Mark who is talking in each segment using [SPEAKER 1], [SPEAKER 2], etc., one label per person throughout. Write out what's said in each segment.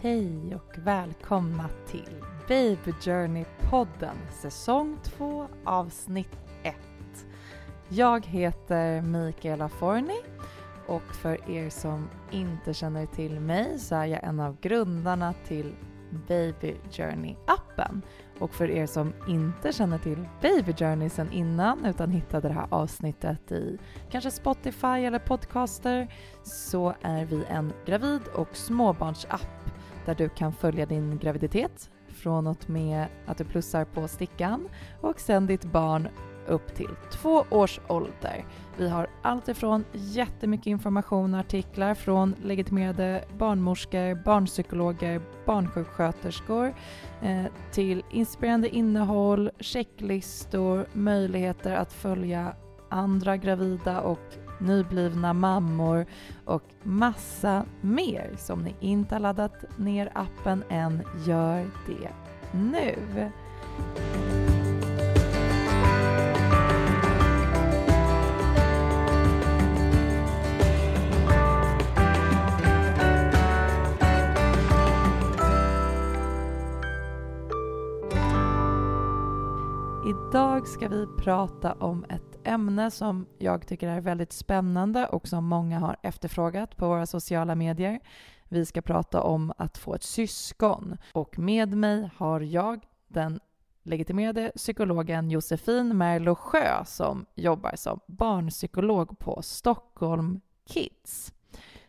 [SPEAKER 1] Hej och välkomna till Baby Journey-podden säsong 2 avsnitt 1. Jag heter Mikaela Forni och för er som inte känner till mig så är jag en av grundarna till Baby Journey-appen. Och för er som inte känner till Baby Journey sen innan utan hittade det här avsnittet i kanske Spotify eller podcaster så är vi en gravid och småbarnsapp där du kan följa din graviditet från och med att du plussar på stickan och sen ditt barn upp till två års ålder. Vi har allt ifrån jättemycket information och artiklar från legitimerade barnmorskor, barnpsykologer, barnsjuksköterskor eh, till inspirerande innehåll, checklistor, möjligheter att följa andra gravida och nyblivna mammor och massa mer. Så om ni inte har laddat ner appen än, gör det nu. Idag ska vi prata om ett ämne som jag tycker är väldigt spännande och som många har efterfrågat på våra sociala medier. Vi ska prata om att få ett syskon och med mig har jag den legitimerade psykologen Josefin Merlo Sjö som jobbar som barnpsykolog på Stockholm Kids.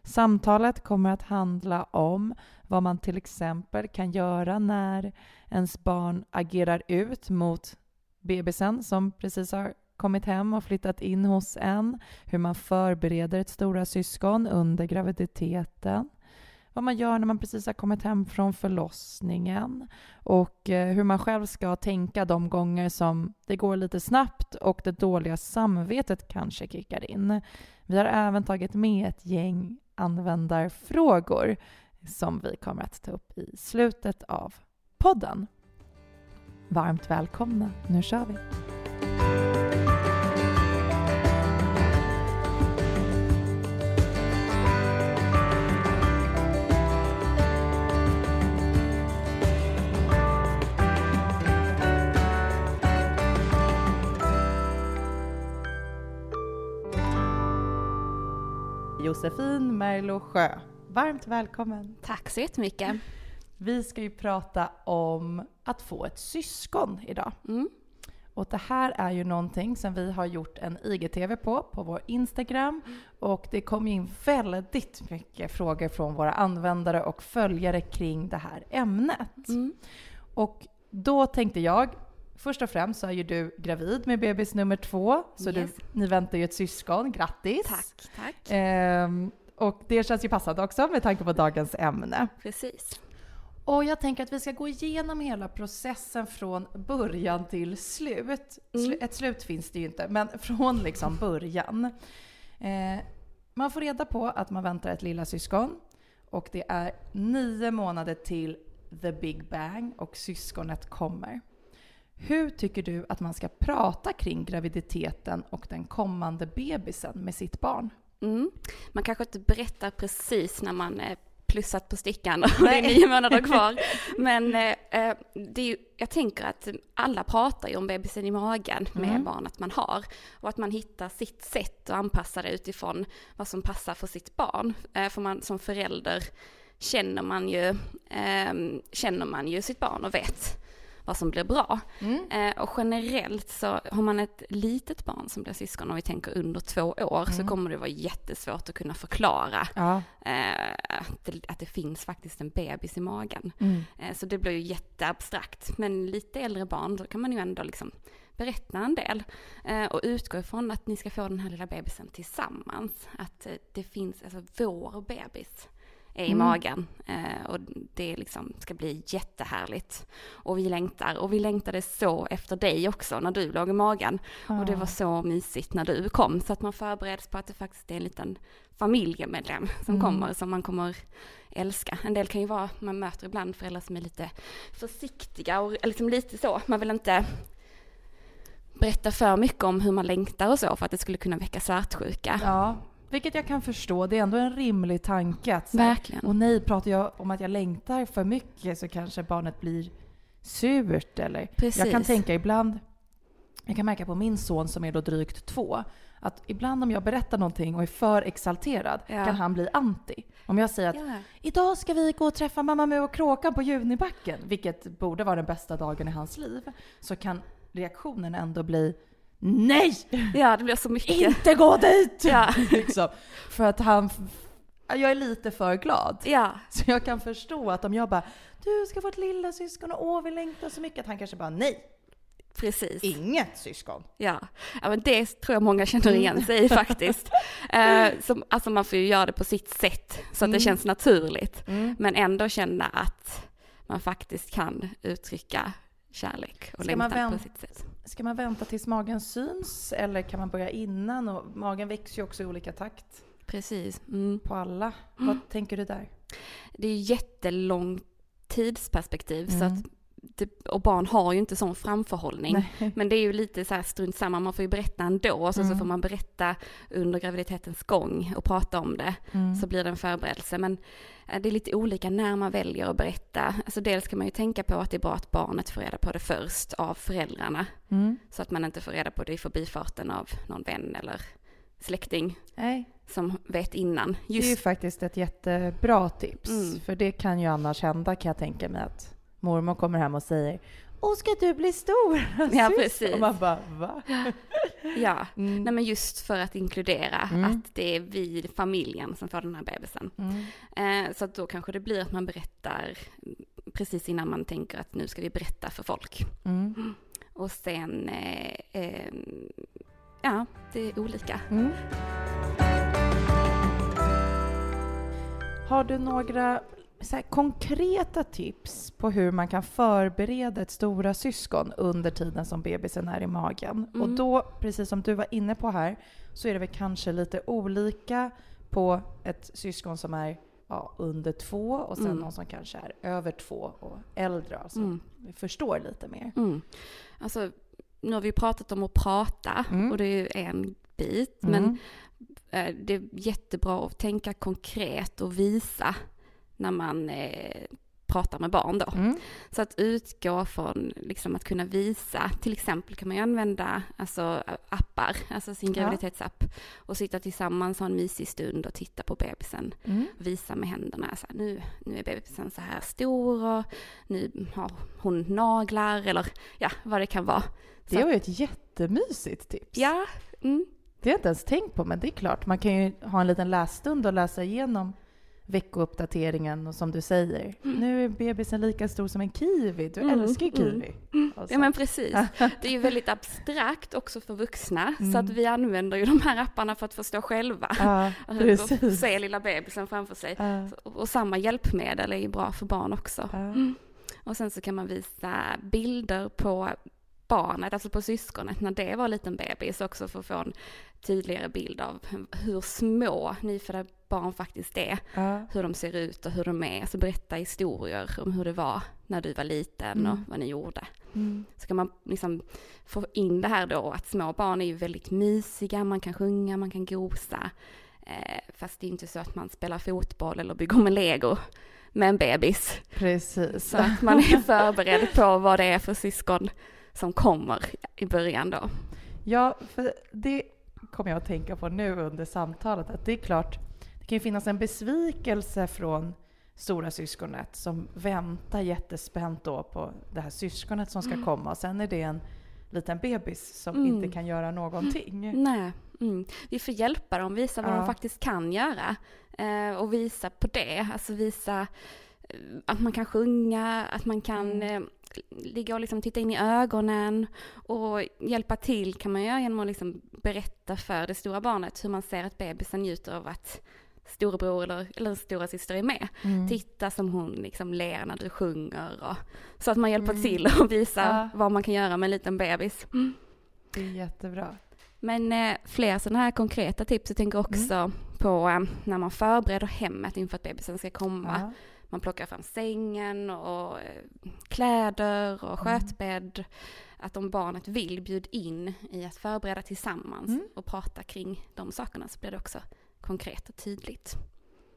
[SPEAKER 1] Samtalet kommer att handla om vad man till exempel kan göra när ens barn agerar ut mot bebisen som precis har kommit hem och flyttat in hos en, hur man förbereder ett stora syskon under graviditeten, vad man gör när man precis har kommit hem från förlossningen och eh, hur man själv ska tänka de gånger som det går lite snabbt och det dåliga samvetet kanske kickar in. Vi har även tagit med ett gäng användarfrågor som vi kommer att ta upp i slutet av podden. Varmt välkomna, nu kör vi! Josefin Merlo Sjö, varmt välkommen!
[SPEAKER 2] Tack så jättemycket!
[SPEAKER 1] Vi ska ju prata om att få ett syskon idag. Mm. Och det här är ju någonting som vi har gjort en IGTV på, på vår Instagram. Och det kom in väldigt mycket frågor från våra användare och följare kring det här ämnet. Mm. Och då tänkte jag, först och främst så är ju du gravid med bebis nummer två, så yes. du, ni väntar ju ett syskon. Grattis!
[SPEAKER 2] Tack, tack!
[SPEAKER 1] Ehm, och det känns ju passande också med tanke på dagens ämne.
[SPEAKER 2] Precis.
[SPEAKER 1] Och jag tänker att vi ska gå igenom hela processen från början till slut. Mm. Ett slut finns det ju inte, men från liksom början. Eh, man får reda på att man väntar ett lilla syskon och det är nio månader till the big bang och syskonet kommer. Hur tycker du att man ska prata kring graviditeten och den kommande bebisen med sitt barn?
[SPEAKER 2] Mm. Man kanske inte berättar precis när man plussat på stickan och det är nio månader kvar. Men eh, eh, det är ju, jag tänker att alla pratar ju om bebisen i magen med mm. barnet man har. Och att man hittar sitt sätt att anpassa det utifrån vad som passar för sitt barn. Eh, för man som förälder känner man ju, eh, känner man ju sitt barn och vet vad som blir bra. Mm. Eh, och generellt så har man ett litet barn som blir syskon, om vi tänker under två år, mm. så kommer det vara jättesvårt att kunna förklara ja. eh, att, det, att, det, finns faktiskt en bebis i magen. Mm. Eh, så det blir ju jätteabstrakt. Men lite äldre barn, då kan man ju ändå liksom berätta en del eh, och utgå ifrån att ni ska få den här lilla bebisen tillsammans. Att eh, det finns, alltså vår bebis är i mm. magen. Eh, och det liksom ska bli jättehärligt. Och vi längtar, och vi längtade så efter dig också när du låg i magen. Mm. Och det var så mysigt när du kom, så att man förbereds på att det faktiskt är en liten familjemedlem som mm. kommer, som man kommer älska. En del kan ju vara, man möter ibland föräldrar som är lite försiktiga och liksom lite så, man vill inte berätta för mycket om hur man längtar och så för att det skulle kunna väcka svartsjuka.
[SPEAKER 1] Ja, vilket jag kan förstå. Det är ändå en rimlig tanke. Att,
[SPEAKER 2] Verkligen.
[SPEAKER 1] och nej, pratar jag om att jag längtar för mycket så kanske barnet blir surt eller...
[SPEAKER 2] Precis.
[SPEAKER 1] Jag kan tänka ibland, jag kan märka på min son som är då drygt två, att ibland om jag berättar någonting och är för exalterad
[SPEAKER 2] Ja.
[SPEAKER 1] kan han bli anti. Om jag säger att
[SPEAKER 2] Ja.
[SPEAKER 1] idag ska vi gå och träffa mamma Mu och Kråkan på Junibacken, vilket borde vara den bästa dagen i hans liv, så kan reaktionen ändå bli Nej!
[SPEAKER 2] ja, det blir så mycket.
[SPEAKER 1] Inte gå dit!
[SPEAKER 2] Ja.
[SPEAKER 1] liksom. För att han... Jag är lite för glad.
[SPEAKER 2] Ja,
[SPEAKER 1] Så jag kan förstå att om jag bara Du ska få ett lilla syskon och åh vi längtar så mycket. Att han kanske bara nej,
[SPEAKER 2] precis.
[SPEAKER 1] inget syskon.
[SPEAKER 2] Ja. ja, men det tror jag många känner igen sig i faktiskt. Eh, som, alltså man får ju göra det på sitt sätt så att det
[SPEAKER 1] Mm.
[SPEAKER 2] känns naturligt.
[SPEAKER 1] Mm.
[SPEAKER 2] Men ändå känna att man faktiskt kan uttrycka kärlek och
[SPEAKER 1] Ska
[SPEAKER 2] längtan på sitt sätt.
[SPEAKER 1] Ska man vänta tills magen syns eller kan man börja innan? Och magen växer ju också i olika takt
[SPEAKER 2] Precis. Mm.
[SPEAKER 1] på alla. Vad tänker du där?
[SPEAKER 2] Det är jättelångt tidsperspektiv så
[SPEAKER 1] Mm.
[SPEAKER 2] att det, och barn har ju inte sån framförhållning.
[SPEAKER 1] Nej.
[SPEAKER 2] Men det är ju lite så här strunt samma, man får ju berätta ändå och så, så
[SPEAKER 1] Mm.
[SPEAKER 2] får man berätta under graviditetens gång och prata om det.
[SPEAKER 1] Mm.
[SPEAKER 2] så blir det en förberedelse. Men eh, det är lite olika när man väljer att berätta. Alltså dels kan man ju tänka på att det är bra att barnet får reda på det först av föräldrarna.
[SPEAKER 1] Mm.
[SPEAKER 2] Så att man inte får reda på det i förbifarten av någon vän eller släkting
[SPEAKER 1] Nej,
[SPEAKER 2] som vet innan.
[SPEAKER 1] det är ju
[SPEAKER 2] Just,
[SPEAKER 1] faktiskt ett jättebra tips.
[SPEAKER 2] Mm.
[SPEAKER 1] För det kan ju annars hända kan jag tänka mig att mormor kommer hem och säger Åh, ska du bli stor?
[SPEAKER 2] Ja,
[SPEAKER 1] Syster?"
[SPEAKER 2] precis.
[SPEAKER 1] Och man bara, va?
[SPEAKER 2] ja.
[SPEAKER 1] Mm.
[SPEAKER 2] Nej men just för att inkludera
[SPEAKER 1] Mm.
[SPEAKER 2] att det är vi, familjen, som får den här bebisen.
[SPEAKER 1] Mm.
[SPEAKER 2] Eh, så att då kanske det blir att man berättar precis innan man tänker att nu ska vi berätta för folk.
[SPEAKER 1] Mm.
[SPEAKER 2] Och sen, eh, eh, ja, det är olika.
[SPEAKER 1] Mm. Har du några så konkreta tips på hur man kan förbereda ett stora syskon under tiden som bebisen är i magen?
[SPEAKER 2] Mm.
[SPEAKER 1] Och då, precis som du var inne på här, så är det väl kanske lite olika på ett syskon som är ja, under två och sen
[SPEAKER 2] Mm.
[SPEAKER 1] någon som kanske är över två och äldre, alltså
[SPEAKER 2] Mm.
[SPEAKER 1] förstår lite mer.
[SPEAKER 2] Mm. Alltså, nu har vi pratat om att prata
[SPEAKER 1] Mm.
[SPEAKER 2] och det är ju en bit,
[SPEAKER 1] Mm.
[SPEAKER 2] men eh, det är jättebra att tänka konkret och visa när man eh, pratar med barn då.
[SPEAKER 1] Mm.
[SPEAKER 2] Så att utgå från liksom att kunna visa, till exempel kan man ju använda alltså, appar, alltså sin graviditetsapp och sitta tillsammans, ha en mysig stund och titta på bebisen.
[SPEAKER 1] Mm.
[SPEAKER 2] Visa med händerna, så här, nu, nu är bebisen så här stor och nu har hon naglar eller ja, vad det kan vara. Så
[SPEAKER 1] Det var ju ett jättemysigt tips.
[SPEAKER 2] Ja, mm,
[SPEAKER 1] Det har jag inte ens tänkt på, men det är klart. Man kan ju ha en liten lässtund och läsa igenom veckouppdateringen och som du säger, nu är bebisen lika stor som en kiwi. Du
[SPEAKER 2] Mm,
[SPEAKER 1] älskar ju
[SPEAKER 2] mm.
[SPEAKER 1] kiwi. Och så.
[SPEAKER 2] ja men precis. Det är ju väldigt abstrakt också för vuxna, så
[SPEAKER 1] Mm.
[SPEAKER 2] att vi använder ju de här apparna för att förstå själva.
[SPEAKER 1] Ja,
[SPEAKER 2] Och se lilla bebisen framför sig.
[SPEAKER 1] Ja,
[SPEAKER 2] Och, samma hjälpmedel är ju bra för barn också.
[SPEAKER 1] ja.
[SPEAKER 2] Och sen så kan man visa bilder på barnet, alltså på syskonet när det var liten bebis också för att få en tydligare bild av hur små nyfödda barn faktiskt är.
[SPEAKER 1] Ja.
[SPEAKER 2] Hur de ser ut och hur de är. Alltså berätta historier om hur det var när du var liten och
[SPEAKER 1] Mm.
[SPEAKER 2] vad ni gjorde.
[SPEAKER 1] Mm.
[SPEAKER 2] Så kan man liksom få in det här då att små barn är ju väldigt mysiga, man kan sjunga, man kan gosa. Eh, fast det är inte så att man spelar fotboll eller bygger med lego med en bebis.
[SPEAKER 1] Precis.
[SPEAKER 2] Så att man är förberedd på vad det är för syskon som kommer i början då.
[SPEAKER 1] Ja, för det kommer jag att tänka på nu under samtalet, att det är klart, det kan ju finnas en besvikelse från stora syskonet som väntar jättespänt då på det här syskonet som ska komma och sen är det en liten bebis som
[SPEAKER 2] Mm.
[SPEAKER 1] inte kan göra någonting.
[SPEAKER 2] Nej, mm. vi får hjälpa dem, visa vad
[SPEAKER 1] Ja.
[SPEAKER 2] de faktiskt kan göra. Eh, och visa på det, alltså visa eh, att man kan sjunga, att man kan
[SPEAKER 1] Mm.
[SPEAKER 2] eh, ligga och liksom titta in i ögonen och hjälpa till kan man göra genom att liksom berätta för det stora barnet hur man ser att bebisen njuter av att storebror eller, eller stora syster är med.
[SPEAKER 1] Mm.
[SPEAKER 2] Titta som hon liksom ler när du sjunger och så att man hjälper
[SPEAKER 1] Mm.
[SPEAKER 2] till och visar
[SPEAKER 1] Ja.
[SPEAKER 2] vad man kan göra med en liten bebis. Mm.
[SPEAKER 1] Det är jättebra.
[SPEAKER 2] Men eh, fler sådana här konkreta tips. Jag tänker också på eh, när man förbereder hemmet inför att bebisen ska komma.
[SPEAKER 1] Ja.
[SPEAKER 2] Man plockar fram sängen och eh, kläder och
[SPEAKER 1] Mm.
[SPEAKER 2] skötbädd. Att om barnet vill bjud in i att förbereda tillsammans
[SPEAKER 1] Mm.
[SPEAKER 2] och prata kring de sakerna så blir det också konkret och tydligt.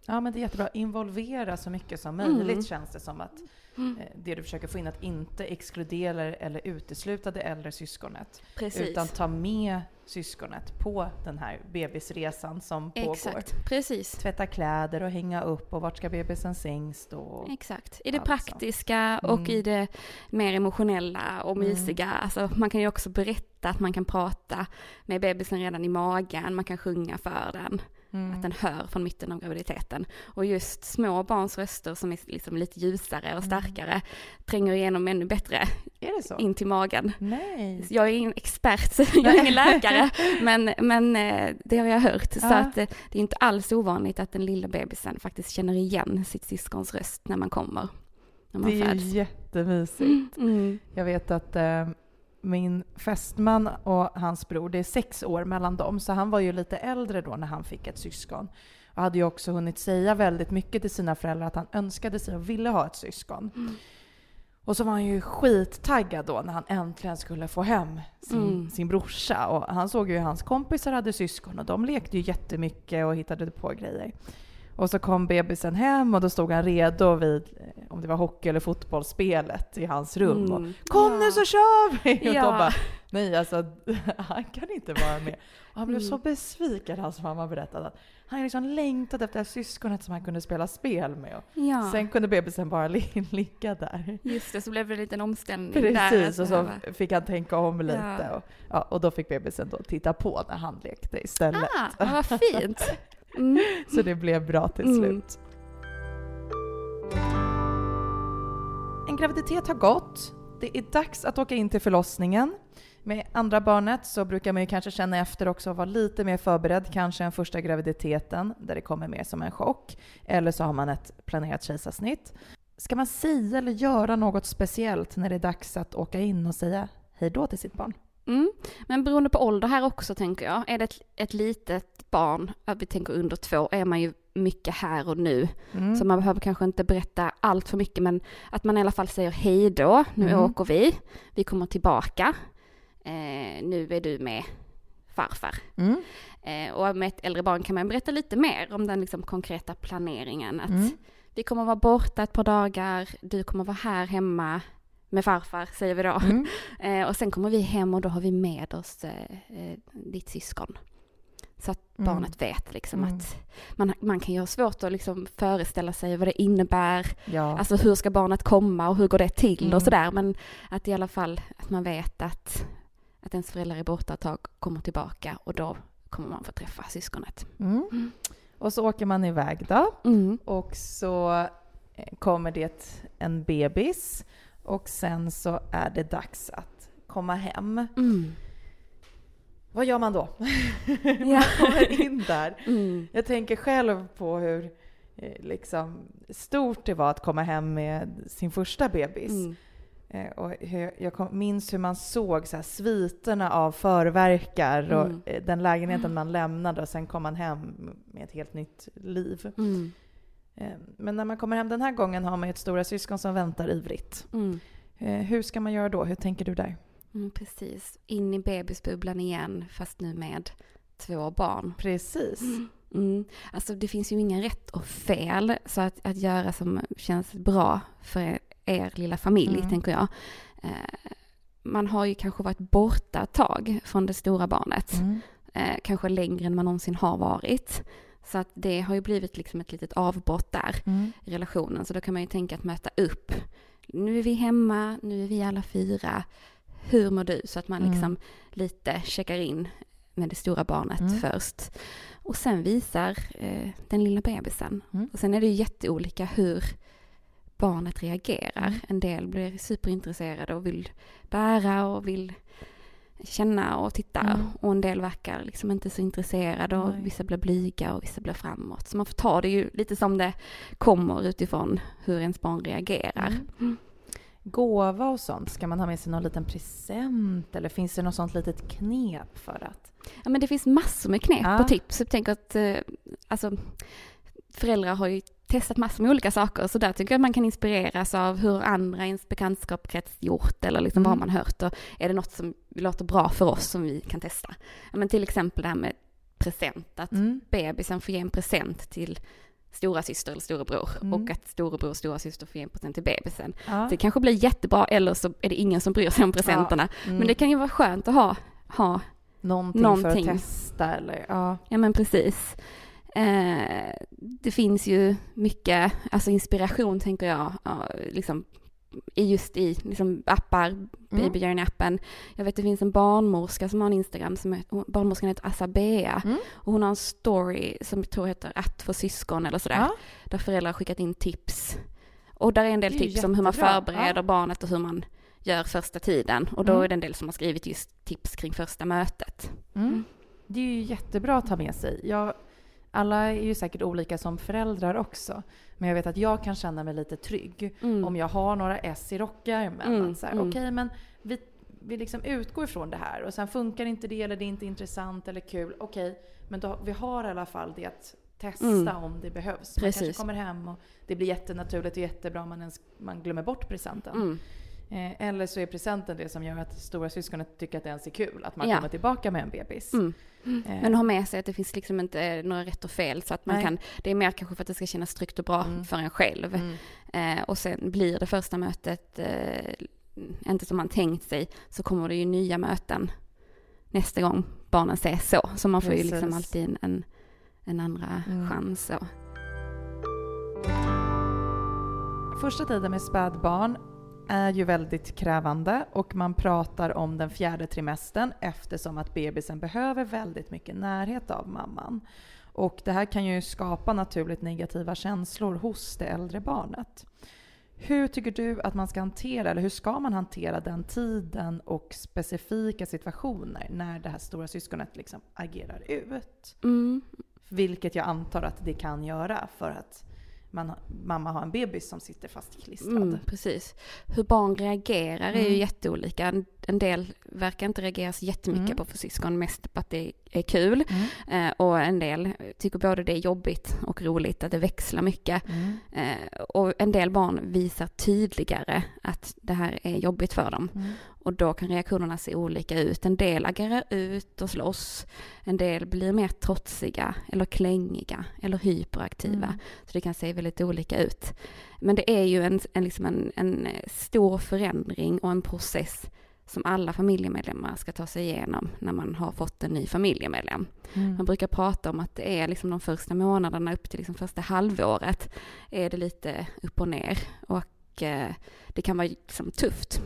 [SPEAKER 1] Ja men det är jättebra. Involvera så mycket som möjligt
[SPEAKER 2] Mm.
[SPEAKER 1] känns det som att
[SPEAKER 2] Mm.
[SPEAKER 1] eh, det du försöker få in att inte exkludera eller utesluta det äldre syskonet.
[SPEAKER 2] Precis.
[SPEAKER 1] Utan ta med syskonet på den här bebisresan som pågår.
[SPEAKER 2] Exakt, precis.
[SPEAKER 1] Tvätta kläder och hänga upp och vart ska bebisen säng stå?
[SPEAKER 2] Exakt. I det
[SPEAKER 1] Alltså.
[SPEAKER 2] praktiska och
[SPEAKER 1] Mm.
[SPEAKER 2] i det mer emotionella och
[SPEAKER 1] Mm.
[SPEAKER 2] mysiga. Alltså, man kan ju också berätta att man kan prata med bebisen redan i magen, man kan sjunga för den,
[SPEAKER 1] Mm.
[SPEAKER 2] att den hör från mitten av graviditeten. Och just små barns röster som är liksom lite ljusare
[SPEAKER 1] Mm.
[SPEAKER 2] och starkare tränger igenom ännu bättre
[SPEAKER 1] Är det så?
[SPEAKER 2] in till magen.
[SPEAKER 1] Nej.
[SPEAKER 2] Jag är ingen expert, så jag är ingen läkare, men, men eh, det har jag hört. Så
[SPEAKER 1] Ja.
[SPEAKER 2] att eh, det är inte alls ovanligt att den lilla bebisen faktiskt känner igen sitt syskons röst när man kommer. När man
[SPEAKER 1] Det är
[SPEAKER 2] föds.
[SPEAKER 1] jättemysigt.
[SPEAKER 2] Mm.
[SPEAKER 1] Jag vet att eh, min fästman och hans bror, det är sex år mellan dem, så han var ju lite äldre då när han fick ett syskon. Och hade ju också hunnit säga väldigt mycket till sina föräldrar att han önskade sig och ville ha ett syskon.
[SPEAKER 2] Mm.
[SPEAKER 1] Och så var han ju skittaggad då när han äntligen skulle få hem sin,
[SPEAKER 2] Mm.
[SPEAKER 1] sin brorsa. Och han såg ju hur hans kompisar hade syskon och de lekte ju jättemycket och hittade på grejer. Och så kom bebisen hem och då stod han redo vid, eh, om det var hockey eller fotbollsspelet i hans rum. Och,
[SPEAKER 2] Mm.
[SPEAKER 1] Kom nu
[SPEAKER 2] Ja.
[SPEAKER 1] så kör vi! Och
[SPEAKER 2] Ja.
[SPEAKER 1] de bara, nej alltså han kan inte vara med. Och han blev
[SPEAKER 2] Mm.
[SPEAKER 1] så besviken, hans mamma berättade. Att han liksom längtade efter syskonet som han kunde spela spel med. Och
[SPEAKER 2] Ja,
[SPEAKER 1] Sen kunde bebisen bara li- ligga där.
[SPEAKER 2] just det, så blev det en liten omställning där.
[SPEAKER 1] Precis, och så fick han tänka om lite. Och, ja, och då fick bebisen då titta på när han lekte istället.
[SPEAKER 2] Ah, vad fint! Mm.
[SPEAKER 1] Så det blev bra till
[SPEAKER 2] Mm.
[SPEAKER 1] slut. En graviditet har gått. Det är dags att åka in till förlossningen. Med andra barnet så brukar man ju kanske känna efter också och vara lite mer förberedd kanske än första graviditeten där det kommer mer som en chock. Eller så har man ett planerat kejsarsnitt. Ska man säga eller göra något speciellt när det är dags att åka in och säga hej då till sitt barn?
[SPEAKER 2] Mm. Men beroende på ålder här också tänker jag. Är det ett, ett litet barn, att vi tänker under två, är man ju mycket här och nu.
[SPEAKER 1] Mm.
[SPEAKER 2] Så man behöver kanske inte berätta allt för mycket men att man i alla fall säger hej då, nu
[SPEAKER 1] Mm.
[SPEAKER 2] åker vi, vi kommer tillbaka, eh, nu är du med farfar.
[SPEAKER 1] Mm.
[SPEAKER 2] Eh, och med ett äldre barn kan man berätta lite mer om den liksom konkreta planeringen. Att
[SPEAKER 1] Mm.
[SPEAKER 2] vi kommer vara borta ett par dagar, du kommer vara här hemma med farfar, säger vi då.
[SPEAKER 1] Mm.
[SPEAKER 2] Eh, och sen kommer vi hem och då har vi med oss eh, eh, ditt syskon. Så att
[SPEAKER 1] Mm.
[SPEAKER 2] barnet vet liksom
[SPEAKER 1] Mm.
[SPEAKER 2] att man, man kan ju ha svårt att liksom föreställa sig vad det innebär.
[SPEAKER 1] Ja.
[SPEAKER 2] Alltså hur ska barnet komma och hur går det till
[SPEAKER 1] Mm.
[SPEAKER 2] och sådär. Men att i alla fall att man vet att, att ens föräldrar är borta ett tag, kommer tillbaka och då kommer man få träffa syskonet.
[SPEAKER 1] Mm.
[SPEAKER 2] Mm.
[SPEAKER 1] Och så åker man iväg då.
[SPEAKER 2] Mm.
[SPEAKER 1] Och så eh, kommer det en bebis och sen så är det dags att komma hem.
[SPEAKER 2] Mm.
[SPEAKER 1] Vad gör man då?
[SPEAKER 2] Ja.
[SPEAKER 1] man kommer in där.
[SPEAKER 2] Mm.
[SPEAKER 1] Jag tänker själv på hur eh, liksom, stort det var att komma hem med sin första bebis.
[SPEAKER 2] Mm.
[SPEAKER 1] Eh, och jag kom, minns hur man såg så här, sviterna av förverkar och
[SPEAKER 2] Mm.
[SPEAKER 1] eh, den lägenheten man lämnade och sen kom man hem med ett helt nytt liv.
[SPEAKER 2] Mm.
[SPEAKER 1] Eh, Men när man kommer hem den här gången har man ju ett stora syskon som väntar ivrigt.
[SPEAKER 2] Mm.
[SPEAKER 1] Eh, Hur ska man göra då? Hur tänker du där?
[SPEAKER 2] Mm, precis. In i bebisbubblan igen, fast nu med två barn.
[SPEAKER 1] Precis.
[SPEAKER 2] Mm. Alltså det finns ju ingen rätt och fel, så att, att göra som känns bra för er, er lilla familj,
[SPEAKER 1] Mm.
[SPEAKER 2] tänker jag. Eh, man har ju kanske varit borta ett tag från det stora barnet.
[SPEAKER 1] Mm.
[SPEAKER 2] Eh, kanske längre än man någonsin har varit. Så att det har ju blivit liksom ett litet avbrott där
[SPEAKER 1] Mm.
[SPEAKER 2] i relationen. Så då kan man ju tänka att möta upp. Nu är vi hemma, nu är vi alla fyra. Hur mår du? Så att man
[SPEAKER 1] Mm.
[SPEAKER 2] liksom lite checkar in med det stora barnet
[SPEAKER 1] Mm.
[SPEAKER 2] först. Och sen visar eh, den lilla bebisen.
[SPEAKER 1] Mm.
[SPEAKER 2] Och sen är det ju jätteolika hur barnet reagerar.
[SPEAKER 1] Mm.
[SPEAKER 2] En del blir superintresserade och vill bära och vill känna och titta.
[SPEAKER 1] Mm.
[SPEAKER 2] Och en del verkar liksom inte så intresserade och
[SPEAKER 1] Nej.
[SPEAKER 2] vissa blir blyga och vissa blir framåt. Så man får ta det ju lite som det kommer utifrån hur ens barn reagerar.
[SPEAKER 1] Mm. Gåva och sånt, ska man ha med sig någon liten present eller finns det något sånt litet knep för att?
[SPEAKER 2] Ja men det finns massor med knep
[SPEAKER 1] Ja.
[SPEAKER 2] och tips. Jag tänker att eh, alltså, föräldrar har ju testat massor med olika saker så där tycker jag att man kan inspireras av hur andra i ens bekantskapskrets gjort eller liksom
[SPEAKER 1] Mm.
[SPEAKER 2] vad man hört och är det något som låter bra för oss som vi kan testa. Ja, men till exempel det här med present, att
[SPEAKER 1] Mm.
[SPEAKER 2] bebisen får ge en present till stora syster eller storebror
[SPEAKER 1] Mm.
[SPEAKER 2] och att storebror och stora syster får ge en present till bebisen.
[SPEAKER 1] Ja.
[SPEAKER 2] Det kanske blir jättebra eller så är det ingen som bryr sig om presenterna.
[SPEAKER 1] Mm.
[SPEAKER 2] Men det kan ju vara skönt att ha, ha
[SPEAKER 1] Någonting,
[SPEAKER 2] någonting.
[SPEAKER 1] för att testa eller ja.
[SPEAKER 2] ja men precis. Eh, det finns ju mycket, alltså inspiration tänker jag, ja, liksom just i liksom appar,
[SPEAKER 1] Mm.
[SPEAKER 2] Baby Journey-appen. Jag vet det finns en barnmorska som har en Instagram, som är, hon- barnmorskan heter Asabea.
[SPEAKER 1] Mm.
[SPEAKER 2] Och hon har en story som jag tror heter att få syskon eller sådär.
[SPEAKER 1] Ja.
[SPEAKER 2] Där föräldrar har skickat in tips. Och där är en del
[SPEAKER 1] är
[SPEAKER 2] tips om hur man
[SPEAKER 1] jättebra.
[SPEAKER 2] förbereder
[SPEAKER 1] Ja.
[SPEAKER 2] barnet och hur man gör första tiden. Och då
[SPEAKER 1] Mm.
[SPEAKER 2] är det en del som har skrivit just tips kring första mötet.
[SPEAKER 1] Mm.
[SPEAKER 2] Mm.
[SPEAKER 1] Det är ju jättebra att ta med sig. Jag, alla är ju säkert olika som föräldrar också. Men jag vet att jag kan känna mig lite trygg
[SPEAKER 2] Mm.
[SPEAKER 1] om jag har några S i rockärmen.
[SPEAKER 2] Mm, mm.
[SPEAKER 1] Okej, men vi, vi liksom utgår ifrån det här och sen funkar inte det eller det är inte intressant eller kul. Okej, men då, vi har i alla fall det att testa
[SPEAKER 2] Mm.
[SPEAKER 1] om det behövs. Man
[SPEAKER 2] Precis.
[SPEAKER 1] kanske kommer hem och det blir jättenaturligt och jättebra om man, ens, man glömmer bort presenten.
[SPEAKER 2] Mm.
[SPEAKER 1] Eh, eller så är presenten det som gör att stora syskonet tycker att det ens är kul. Att man
[SPEAKER 2] Ja.
[SPEAKER 1] kommer tillbaka med en bebis.
[SPEAKER 2] Mm.
[SPEAKER 1] Eh,
[SPEAKER 2] Men ha med sig att det finns liksom inte några rätt och fel så att man
[SPEAKER 1] Nej.
[SPEAKER 2] kan, det är mer kanske för att det ska kännas tryggt och bra
[SPEAKER 1] Mm.
[SPEAKER 2] för en själv.
[SPEAKER 1] mm.
[SPEAKER 2] Eh, och sen blir det första mötet eh, inte som man tänkt sig så kommer det ju nya möten nästa gång barnen ses så. Så man får ju liksom
[SPEAKER 1] Precis.
[SPEAKER 2] alltid en, en, en andra
[SPEAKER 1] Mm.
[SPEAKER 2] chans. Så.
[SPEAKER 1] Första tiden med spädbarn är ju väldigt krävande och man pratar om den fjärde trimestern eftersom att bebisen behöver väldigt mycket närhet av mamman. Och det här kan ju skapa naturligt negativa känslor hos det äldre barnet. Hur tycker du att man ska hantera, eller hur ska man hantera den tiden och specifika situationer när det här stora syskonet liksom agerar ut?
[SPEAKER 2] Mm.
[SPEAKER 1] Vilket jag antar att det kan göra för att man, mamma har en bebis som sitter fastklistrad.
[SPEAKER 2] Mm, precis. Hur barn reagerar är ju
[SPEAKER 1] Mm.
[SPEAKER 2] jätteolika. En, en del verkar inte reagera så jättemycket
[SPEAKER 1] Mm.
[SPEAKER 2] på syskon, mest på att det är kul.
[SPEAKER 1] Mm.
[SPEAKER 2] Eh, och en del tycker både det är jobbigt och roligt, att det växlar mycket.
[SPEAKER 1] Mm.
[SPEAKER 2] Eh, och en del barn visar tydligare att det här är jobbigt för dem.
[SPEAKER 1] Mm.
[SPEAKER 2] Och då kan reaktionerna se olika ut. En del agerar ut och slåss. En del blir mer trotsiga eller klängiga eller hyperaktiva.
[SPEAKER 1] Mm.
[SPEAKER 2] Så det kan se väldigt olika ut. Men det är ju en, en, liksom en, en stor förändring och en process som alla familjemedlemmar ska ta sig igenom när man har fått en ny familjemedlem.
[SPEAKER 1] Mm.
[SPEAKER 2] Man brukar prata om att det är liksom de första månaderna upp till liksom första halvåret är det lite upp och ner och eh, det kan vara liksom tufft.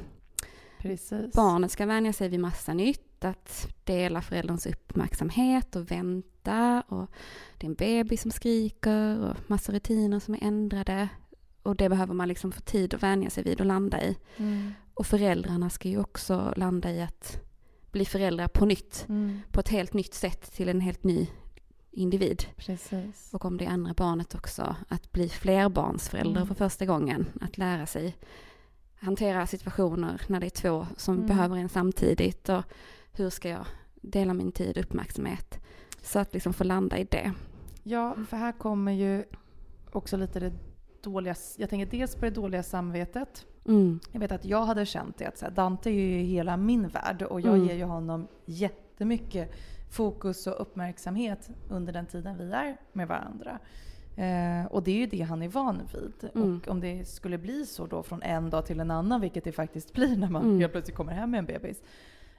[SPEAKER 1] Precis.
[SPEAKER 2] Barnet ska vänja sig vid massa nytt, att dela förälderns uppmärksamhet och vänta och det är en bebis som skriker och massa rutiner som är ändrade och det behöver man liksom få tid att vänja sig vid och landa i.
[SPEAKER 1] Mm.
[SPEAKER 2] Och föräldrarna ska ju också landa i att bli föräldrar på nytt,
[SPEAKER 1] Mm.
[SPEAKER 2] på ett helt nytt sätt till en helt ny individ.
[SPEAKER 1] Precis.
[SPEAKER 2] Och om det är andra barnet också, att bli flerbarnsförälder
[SPEAKER 1] Mm.
[SPEAKER 2] för första gången. Att lära sig hantera situationer när det är två som
[SPEAKER 1] Mm.
[SPEAKER 2] behöver en samtidigt. Och hur ska jag dela min tid och uppmärksamhet? Så att liksom få landa i det.
[SPEAKER 1] Ja, för här kommer ju också lite det dåliga, jag tänker dels på det dåliga samvetet.
[SPEAKER 2] Mm.
[SPEAKER 1] Jag vet att jag hade känt det att här, Dante är ju hela min värld och jag
[SPEAKER 2] Mm.
[SPEAKER 1] ger ju honom jättemycket fokus och uppmärksamhet under den tiden vi är med varandra. Eh, och det är ju det han är van vid.
[SPEAKER 2] Mm.
[SPEAKER 1] Och om det skulle bli så då från en dag till en annan, vilket det faktiskt blir när man
[SPEAKER 2] Mm.
[SPEAKER 1] helt plötsligt kommer hem med en bebis.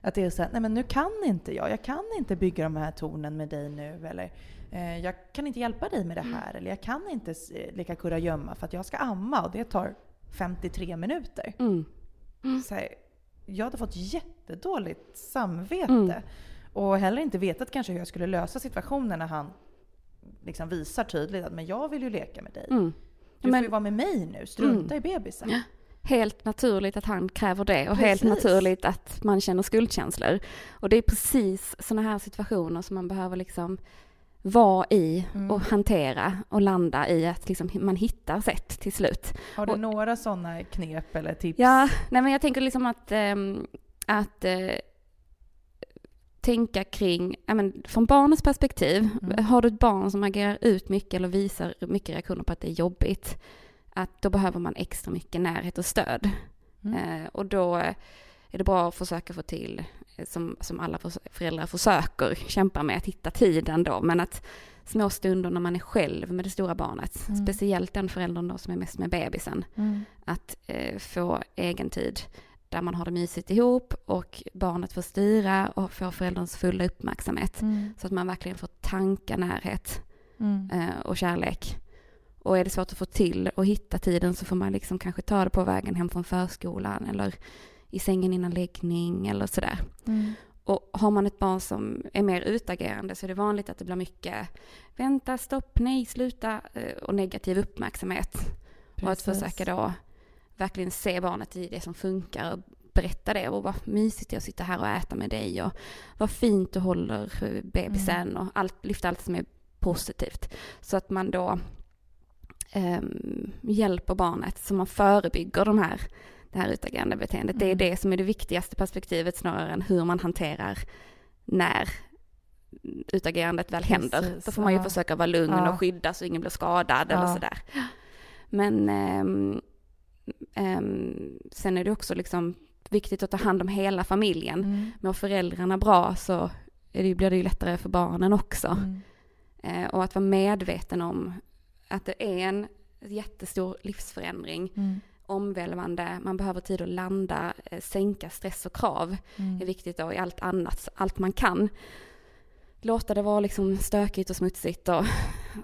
[SPEAKER 1] Att det är så här, nej men nu kan inte jag, jag kan inte bygga de här tornen med dig nu. Eller eh, jag kan inte hjälpa dig med det här. Eller jag kan inte leka kurragömma för att jag ska amma och det tar 53 minuter.
[SPEAKER 2] Mm.
[SPEAKER 1] Så här, jag hade fått jättedåligt samvete.
[SPEAKER 2] Mm.
[SPEAKER 1] Och heller inte vetat kanske hur jag skulle lösa situationen när han liksom visar tydligt att men jag vill ju leka med dig.
[SPEAKER 2] Mm.
[SPEAKER 1] Du
[SPEAKER 2] Men-
[SPEAKER 1] får ju vara med mig nu, strunta i bebisen.
[SPEAKER 2] Ja. Helt naturligt att han kräver det och helt
[SPEAKER 1] Precis.
[SPEAKER 2] naturligt att man känner skuldkänslor. Och det är precis sådana här situationer som man behöver liksom vara i
[SPEAKER 1] Mm.
[SPEAKER 2] och hantera och landa i att liksom man hittar sätt till slut.
[SPEAKER 1] Har du
[SPEAKER 2] Och-
[SPEAKER 1] några sådana knep eller tips?
[SPEAKER 2] Ja, nej men jag tänker liksom att, ehm, att eh, tänka kring, men från barnets perspektiv,
[SPEAKER 1] Mm.
[SPEAKER 2] har du ett barn som agerar ut mycket eller visar mycket reaktioner på att det är jobbigt, att då behöver man extra mycket närhet och stöd.
[SPEAKER 1] Mm.
[SPEAKER 2] Eh, och då är det bra att försöka få till som, som alla föräldrar försöker kämpa med, att hitta tiden då, men att små stunder när man är själv med det stora barnet, mm. speciellt den föräldern då som är mest med bebisen, mm. att eh, få egen tid där man har det mysigt ihop och barnet får styra och får förälderns fulla uppmärksamhet. Mm. Så att man verkligen får tanka närhet mm. eh, och kärlek. Och är det svårt att få till och hitta tiden så får man liksom kanske ta det på vägen hem från förskolan eller i sängen innan läggning eller sådär. Mm. Och har man ett barn som är mer utagerande så är det vanligt att det blir mycket vänta, stopp, nej, sluta eh, och negativ uppmärksamhet. Precis. Och att försöka då verkligen se barnet i det som funkar och berätta det och vad mysigt det är att sitta här och äta med dig och vad fint du håller bebisen mm. och allt, lyfta allt som är positivt. Så att man då um, hjälper barnet så man förebygger de här, det här utagerande beteendet. Mm. Det är mm. det som är det viktigaste perspektivet snarare än hur man hanterar när utagerandet väl Precis, händer. Då får man ju ja. försöka vara lugn ja. och skydda så ingen blir skadad ja. eller sådär. Men um, um, sen är det också liksom viktigt att ta hand om hela familjen. Mm. Mår föräldrarna bra så det, blir det ju lättare för barnen också. Mm. Eh, och att vara medveten om att det är en jättestor livsförändring. Mm. Omvälvande, man behöver tid att landa, eh, sänka stress och krav. Mm. är viktigt då i allt annat, allt man kan. Låta det vara liksom stökigt och smutsigt och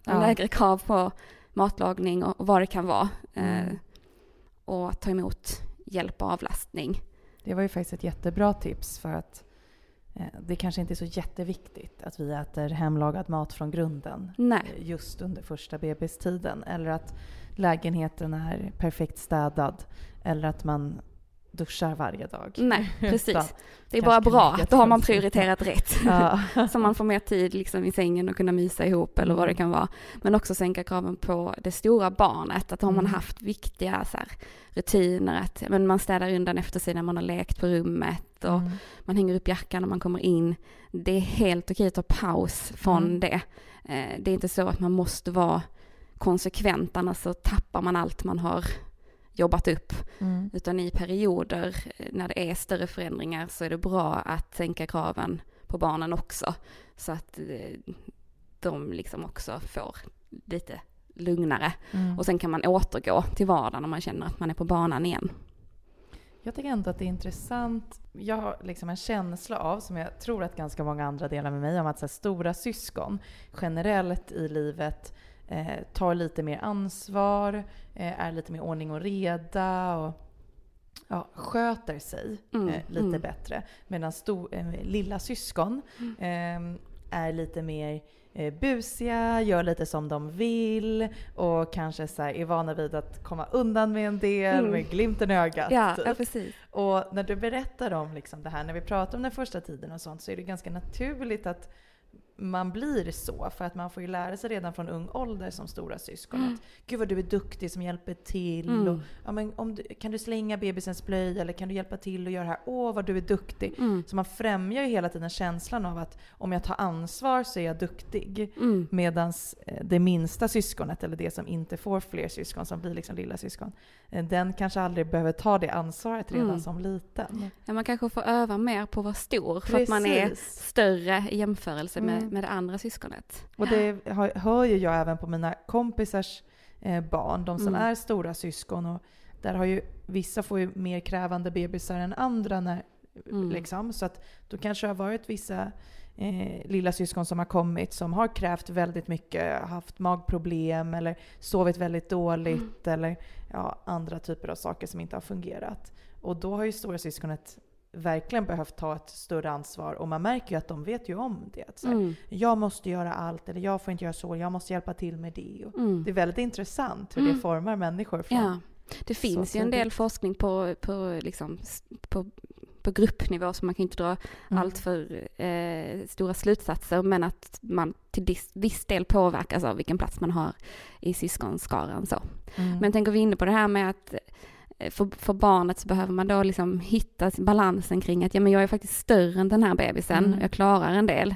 [SPEAKER 2] ja. lägre krav på matlagning och, och vad det kan vara. Mm. Eh, och ta emot hjälp och avlastning.
[SPEAKER 1] Det var ju faktiskt ett jättebra tips för att eh, det kanske inte är så jätteviktigt att vi äter hemlagad mat från grunden
[SPEAKER 2] Nej.
[SPEAKER 1] Eh, just under första bebistiden. Eller att lägenheten är perfekt städad. Eller att man duschar varje dag.
[SPEAKER 2] Nej, precis. Det är bara bra, då har man prioriterat rätt. Ja. så man får mer tid liksom i sängen och kunna mysa ihop eller vad det kan vara. Men också sänka kraven på det stora barnet, att har man mm. haft viktiga så här, rutiner, att men man städar undan efter sig när man har lekt på rummet och mm. man hänger upp jackan när man kommer in. Det är helt okej att ta paus från mm. det. Eh, det är inte så att man måste vara konsekvent, annars så tappar man allt man har jobbat upp. Mm. Utan i perioder eh, när det är större förändringar så är det bra att sänka kraven på barnen också. Så att eh, de liksom också får lite lugnare. Mm. Och sen kan man återgå till vardagen när man känner att man är på banan igen.
[SPEAKER 1] Jag tycker ändå att det är intressant. Jag har liksom en känsla av, som jag tror att ganska många andra delar med mig, om att så stora syskon generellt i livet eh, tar lite mer ansvar, eh, är lite mer ordning och reda och ja, sköter sig mm, eh, lite mm. bättre. Medan eh, lilla syskon mm. Ehm, är lite mer eh, busiga, gör lite som de vill och kanske så här, är vana vid att komma undan med en del mm. med glimten i ögat.
[SPEAKER 2] Ja, typ. ja, precis.
[SPEAKER 1] Och när du berättar om liksom det här, när vi pratar om den första tiden och sånt så är det ganska naturligt att man blir så. För att man får ju lära sig redan från ung ålder som stora syskon mm. att gud vad du är duktig som hjälper till. Mm. Och, ja, men om du, kan du slänga bebisens blöja eller kan du hjälpa till och göra det här? Åh vad du är duktig. Mm. Så man främjar ju hela tiden känslan av att om jag tar ansvar så är jag duktig. Mm. Medan eh, det minsta syskonet, eller det som inte får fler syskon, som blir liksom lilla syskon, eh, den kanske aldrig behöver ta det ansvaret redan mm. som liten.
[SPEAKER 2] Ja, man kanske får öva mer på att vara stor Precis. för att man är större i jämförelse med mm med det andra syskonet.
[SPEAKER 1] Och det hör ju jag även på mina kompisars eh, barn, de som mm. är stora syskon. Och där har ju vissa får ju mer krävande bebisar än andra. När, mm. liksom, så att då kanske det har varit vissa eh, lilla syskon som har kommit som har krävt väldigt mycket, haft magproblem eller sovit väldigt dåligt mm. eller ja, andra typer av saker som inte har fungerat. Och då har ju stora syskonet verkligen behövt ta ett större ansvar och man märker ju att de vet ju om det. Att så här, mm. Jag måste göra allt eller jag får inte göra så, jag måste hjälpa till med det. Mm. Det är väldigt intressant hur mm. det formar människor. Från
[SPEAKER 2] ja. Det finns ju en del forskning på, på, liksom, på, på gruppnivå så man kan inte dra mm. allt för eh, stora slutsatser men att man till viss, del påverkas av vilken plats man har i syskonskaran. Så. Mm. Men tänker vi inne på det här med att för, för barnet så behöver man då liksom hitta balansen kring att ja, men jag är faktiskt större än den här bebisen, mm. jag klarar en del.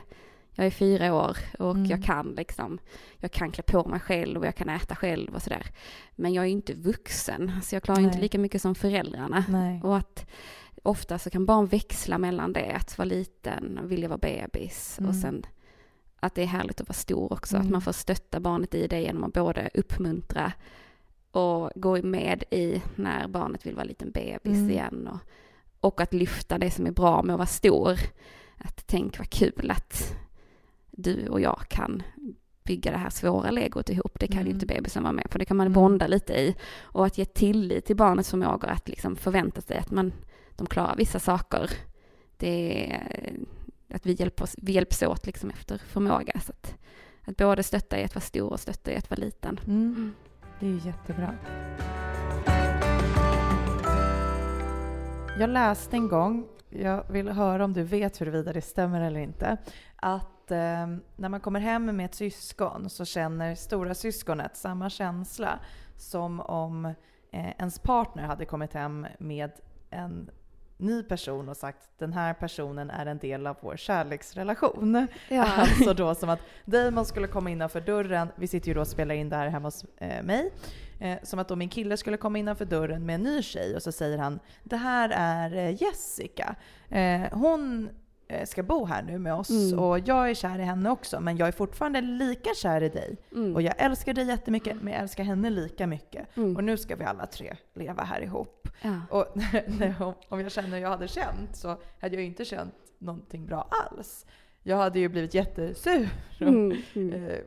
[SPEAKER 2] Jag är fyra år och mm. jag kan liksom, jag kan klä på mig själv och jag kan äta själv och sådär. Men jag är inte vuxen, så jag klarar Nej. inte lika mycket som föräldrarna. Nej. Och att ofta så kan barn växla mellan det, att vara liten, vilja vara bebis
[SPEAKER 1] Mm.
[SPEAKER 2] och sen att det är härligt att vara stor också.
[SPEAKER 1] Mm.
[SPEAKER 2] Att man får stötta barnet i det genom att både uppmuntra och gå med i när barnet vill vara liten bebis
[SPEAKER 1] Mm.
[SPEAKER 2] igen. Och, och att lyfta det som är bra med att vara stor. Att tänk vad kul att du och jag kan bygga det här svåra legot ihop. Det kan ju
[SPEAKER 1] Mm.
[SPEAKER 2] inte bebisen vara med på. Det kan man
[SPEAKER 1] Mm.
[SPEAKER 2] bonda lite i. Och att ge tillit till barnets förmågor att liksom förvänta sig att man, de klarar vissa saker. Det är att vi, hjälper oss, vi hjälps åt liksom efter förmåga. Så att, att både stötta i att vara stor och stötta i att vara liten.
[SPEAKER 1] Mm. Det är ju jättebra. Jag läste en gång, jag vill höra om du vet huruvida det stämmer eller inte, att eh, när man kommer hem med ett syskon så känner stora syskonet samma känsla som om eh, ens partner hade kommit hem med en ny person och sagt den här personen är en del av vår kärleksrelation. Alltså då som att Damon skulle komma innanför dörren, vi sitter ju då och spelar in det här hemma hos eh, mig. Eh, som att då min kille skulle komma innanför dörren med en ny tjej och så säger han Det här är eh, Jessica. Eh, hon ska bo här nu med oss
[SPEAKER 2] Mm.
[SPEAKER 1] och jag är kär i henne också men jag är fortfarande lika kär i dig.
[SPEAKER 2] Mm.
[SPEAKER 1] Och jag älskar dig jättemycket men jag älskar henne lika mycket.
[SPEAKER 2] Mm.
[SPEAKER 1] Och nu ska vi alla tre leva här ihop.
[SPEAKER 2] ja.
[SPEAKER 1] Och om- jag känner hur jag hade känt så hade jag inte känt någonting bra alls. Jag hade ju blivit jättesur och
[SPEAKER 2] Mm. Mm.
[SPEAKER 1] eh,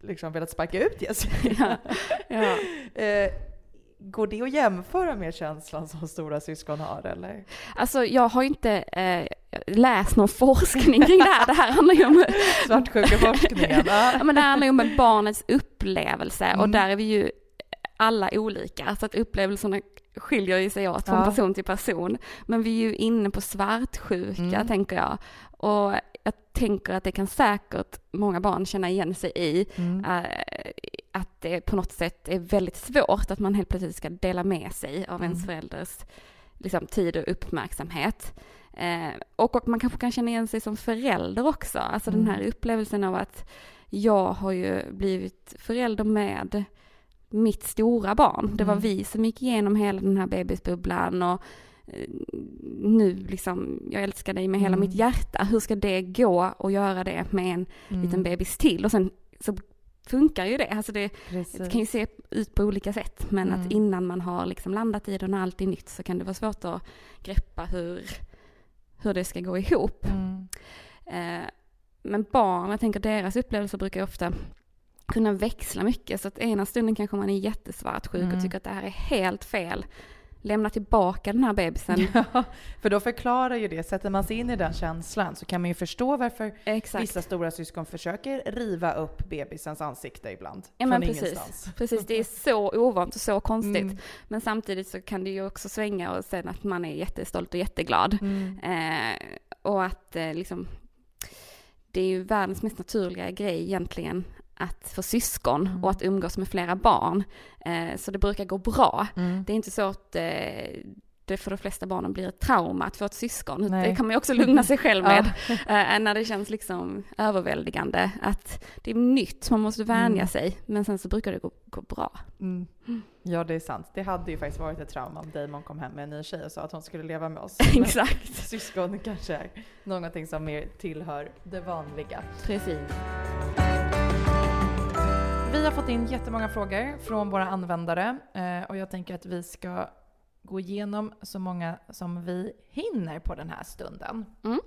[SPEAKER 1] liksom velat sparka ut Jessica.
[SPEAKER 2] Ja. Ja.
[SPEAKER 1] Eh, går det att jämföra med känslan som stora syskon har eller?
[SPEAKER 2] Alltså jag har inte eh, läst någon forskning kring det här. Det här handlar ju om
[SPEAKER 1] Svartsjukeforskningen.
[SPEAKER 2] Ja, men det handlar ju om barnets upplevelse och
[SPEAKER 1] Mm.
[SPEAKER 2] där är vi ju alla olika. Så att upplevelserna skiljer ju sig åt från
[SPEAKER 1] Ja.
[SPEAKER 2] person till person. Men vi är ju inne på svartsjuka
[SPEAKER 1] Mm.
[SPEAKER 2] tänker jag. Och jag tänker att det kan säkert många barn känna igen sig i.
[SPEAKER 1] Mm.
[SPEAKER 2] eh, att det på något sätt är väldigt svårt att man helt plötsligt ska dela med sig av ens
[SPEAKER 1] Mm.
[SPEAKER 2] förälders liksom, tid och uppmärksamhet. Eh, och, och man kanske kan känna igen sig som förälder också. Alltså den
[SPEAKER 1] Mm.
[SPEAKER 2] här upplevelsen av att jag har ju blivit förälder med mitt stora barn. Det var
[SPEAKER 1] Mm.
[SPEAKER 2] vi som gick igenom hela den här bebisbubblan och eh, nu liksom, jag älskar dig med hela
[SPEAKER 1] Mm.
[SPEAKER 2] mitt hjärta. Hur ska det gå att göra det med en
[SPEAKER 1] Mm.
[SPEAKER 2] liten bebis till? Och sen så funkar ju det. Alltså det, det kan ju se ut på olika sätt. Men
[SPEAKER 1] Mm.
[SPEAKER 2] att innan man har liksom landat i det och när allt är nytt så kan det vara svårt att greppa hur, hur det ska gå ihop.
[SPEAKER 1] Mm.
[SPEAKER 2] Eh, men barn, jag tänker deras upplevelser brukar ofta kunna växla mycket. Så att ena stunden kanske man är jättesvartsjuk
[SPEAKER 1] Mm.
[SPEAKER 2] och tycker att det här är helt fel. Lämna tillbaka den här bebisen.
[SPEAKER 1] Ja, för då förklarar ju det, sätter man sig in i den känslan så kan man ju förstå varför
[SPEAKER 2] Exakt.
[SPEAKER 1] vissa stora syskon försöker riva upp bebisens ansikte ibland.
[SPEAKER 2] Ja, men
[SPEAKER 1] från
[SPEAKER 2] precis.
[SPEAKER 1] ingenstans.
[SPEAKER 2] Precis, det är så ovant och så konstigt.
[SPEAKER 1] Mm.
[SPEAKER 2] Men samtidigt så kan det ju också svänga och sen att man är jättestolt och jätteglad.
[SPEAKER 1] Mm.
[SPEAKER 2] Eh, och att eh, liksom, det är ju världens mest naturliga grej egentligen att få syskon
[SPEAKER 1] Mm.
[SPEAKER 2] och att umgås med flera barn. Eh, så det brukar gå bra.
[SPEAKER 1] Mm.
[SPEAKER 2] Det är inte så att eh, det för de flesta barnen blir ett trauma att få ett syskon.
[SPEAKER 1] Nej.
[SPEAKER 2] Det kan man ju också lugna sig själv
[SPEAKER 1] Ja.
[SPEAKER 2] med. eh, när det känns liksom överväldigande. Att det är nytt, man måste vänja
[SPEAKER 1] Mm.
[SPEAKER 2] sig. Men sen så brukar det gå, gå bra.
[SPEAKER 1] Mm. Ja, det är sant. Det hade ju faktiskt varit ett trauma om Damon kom hem med en ny tjej och sa att hon skulle leva med oss.
[SPEAKER 2] Exakt.
[SPEAKER 1] Syskon kanske är någonting som mer tillhör det vanliga.
[SPEAKER 2] Precis.
[SPEAKER 1] Vi har fått in jättemånga frågor från våra användare eh, och jag tänker att vi ska gå igenom så många som vi hinner på den här stunden.
[SPEAKER 2] Mm.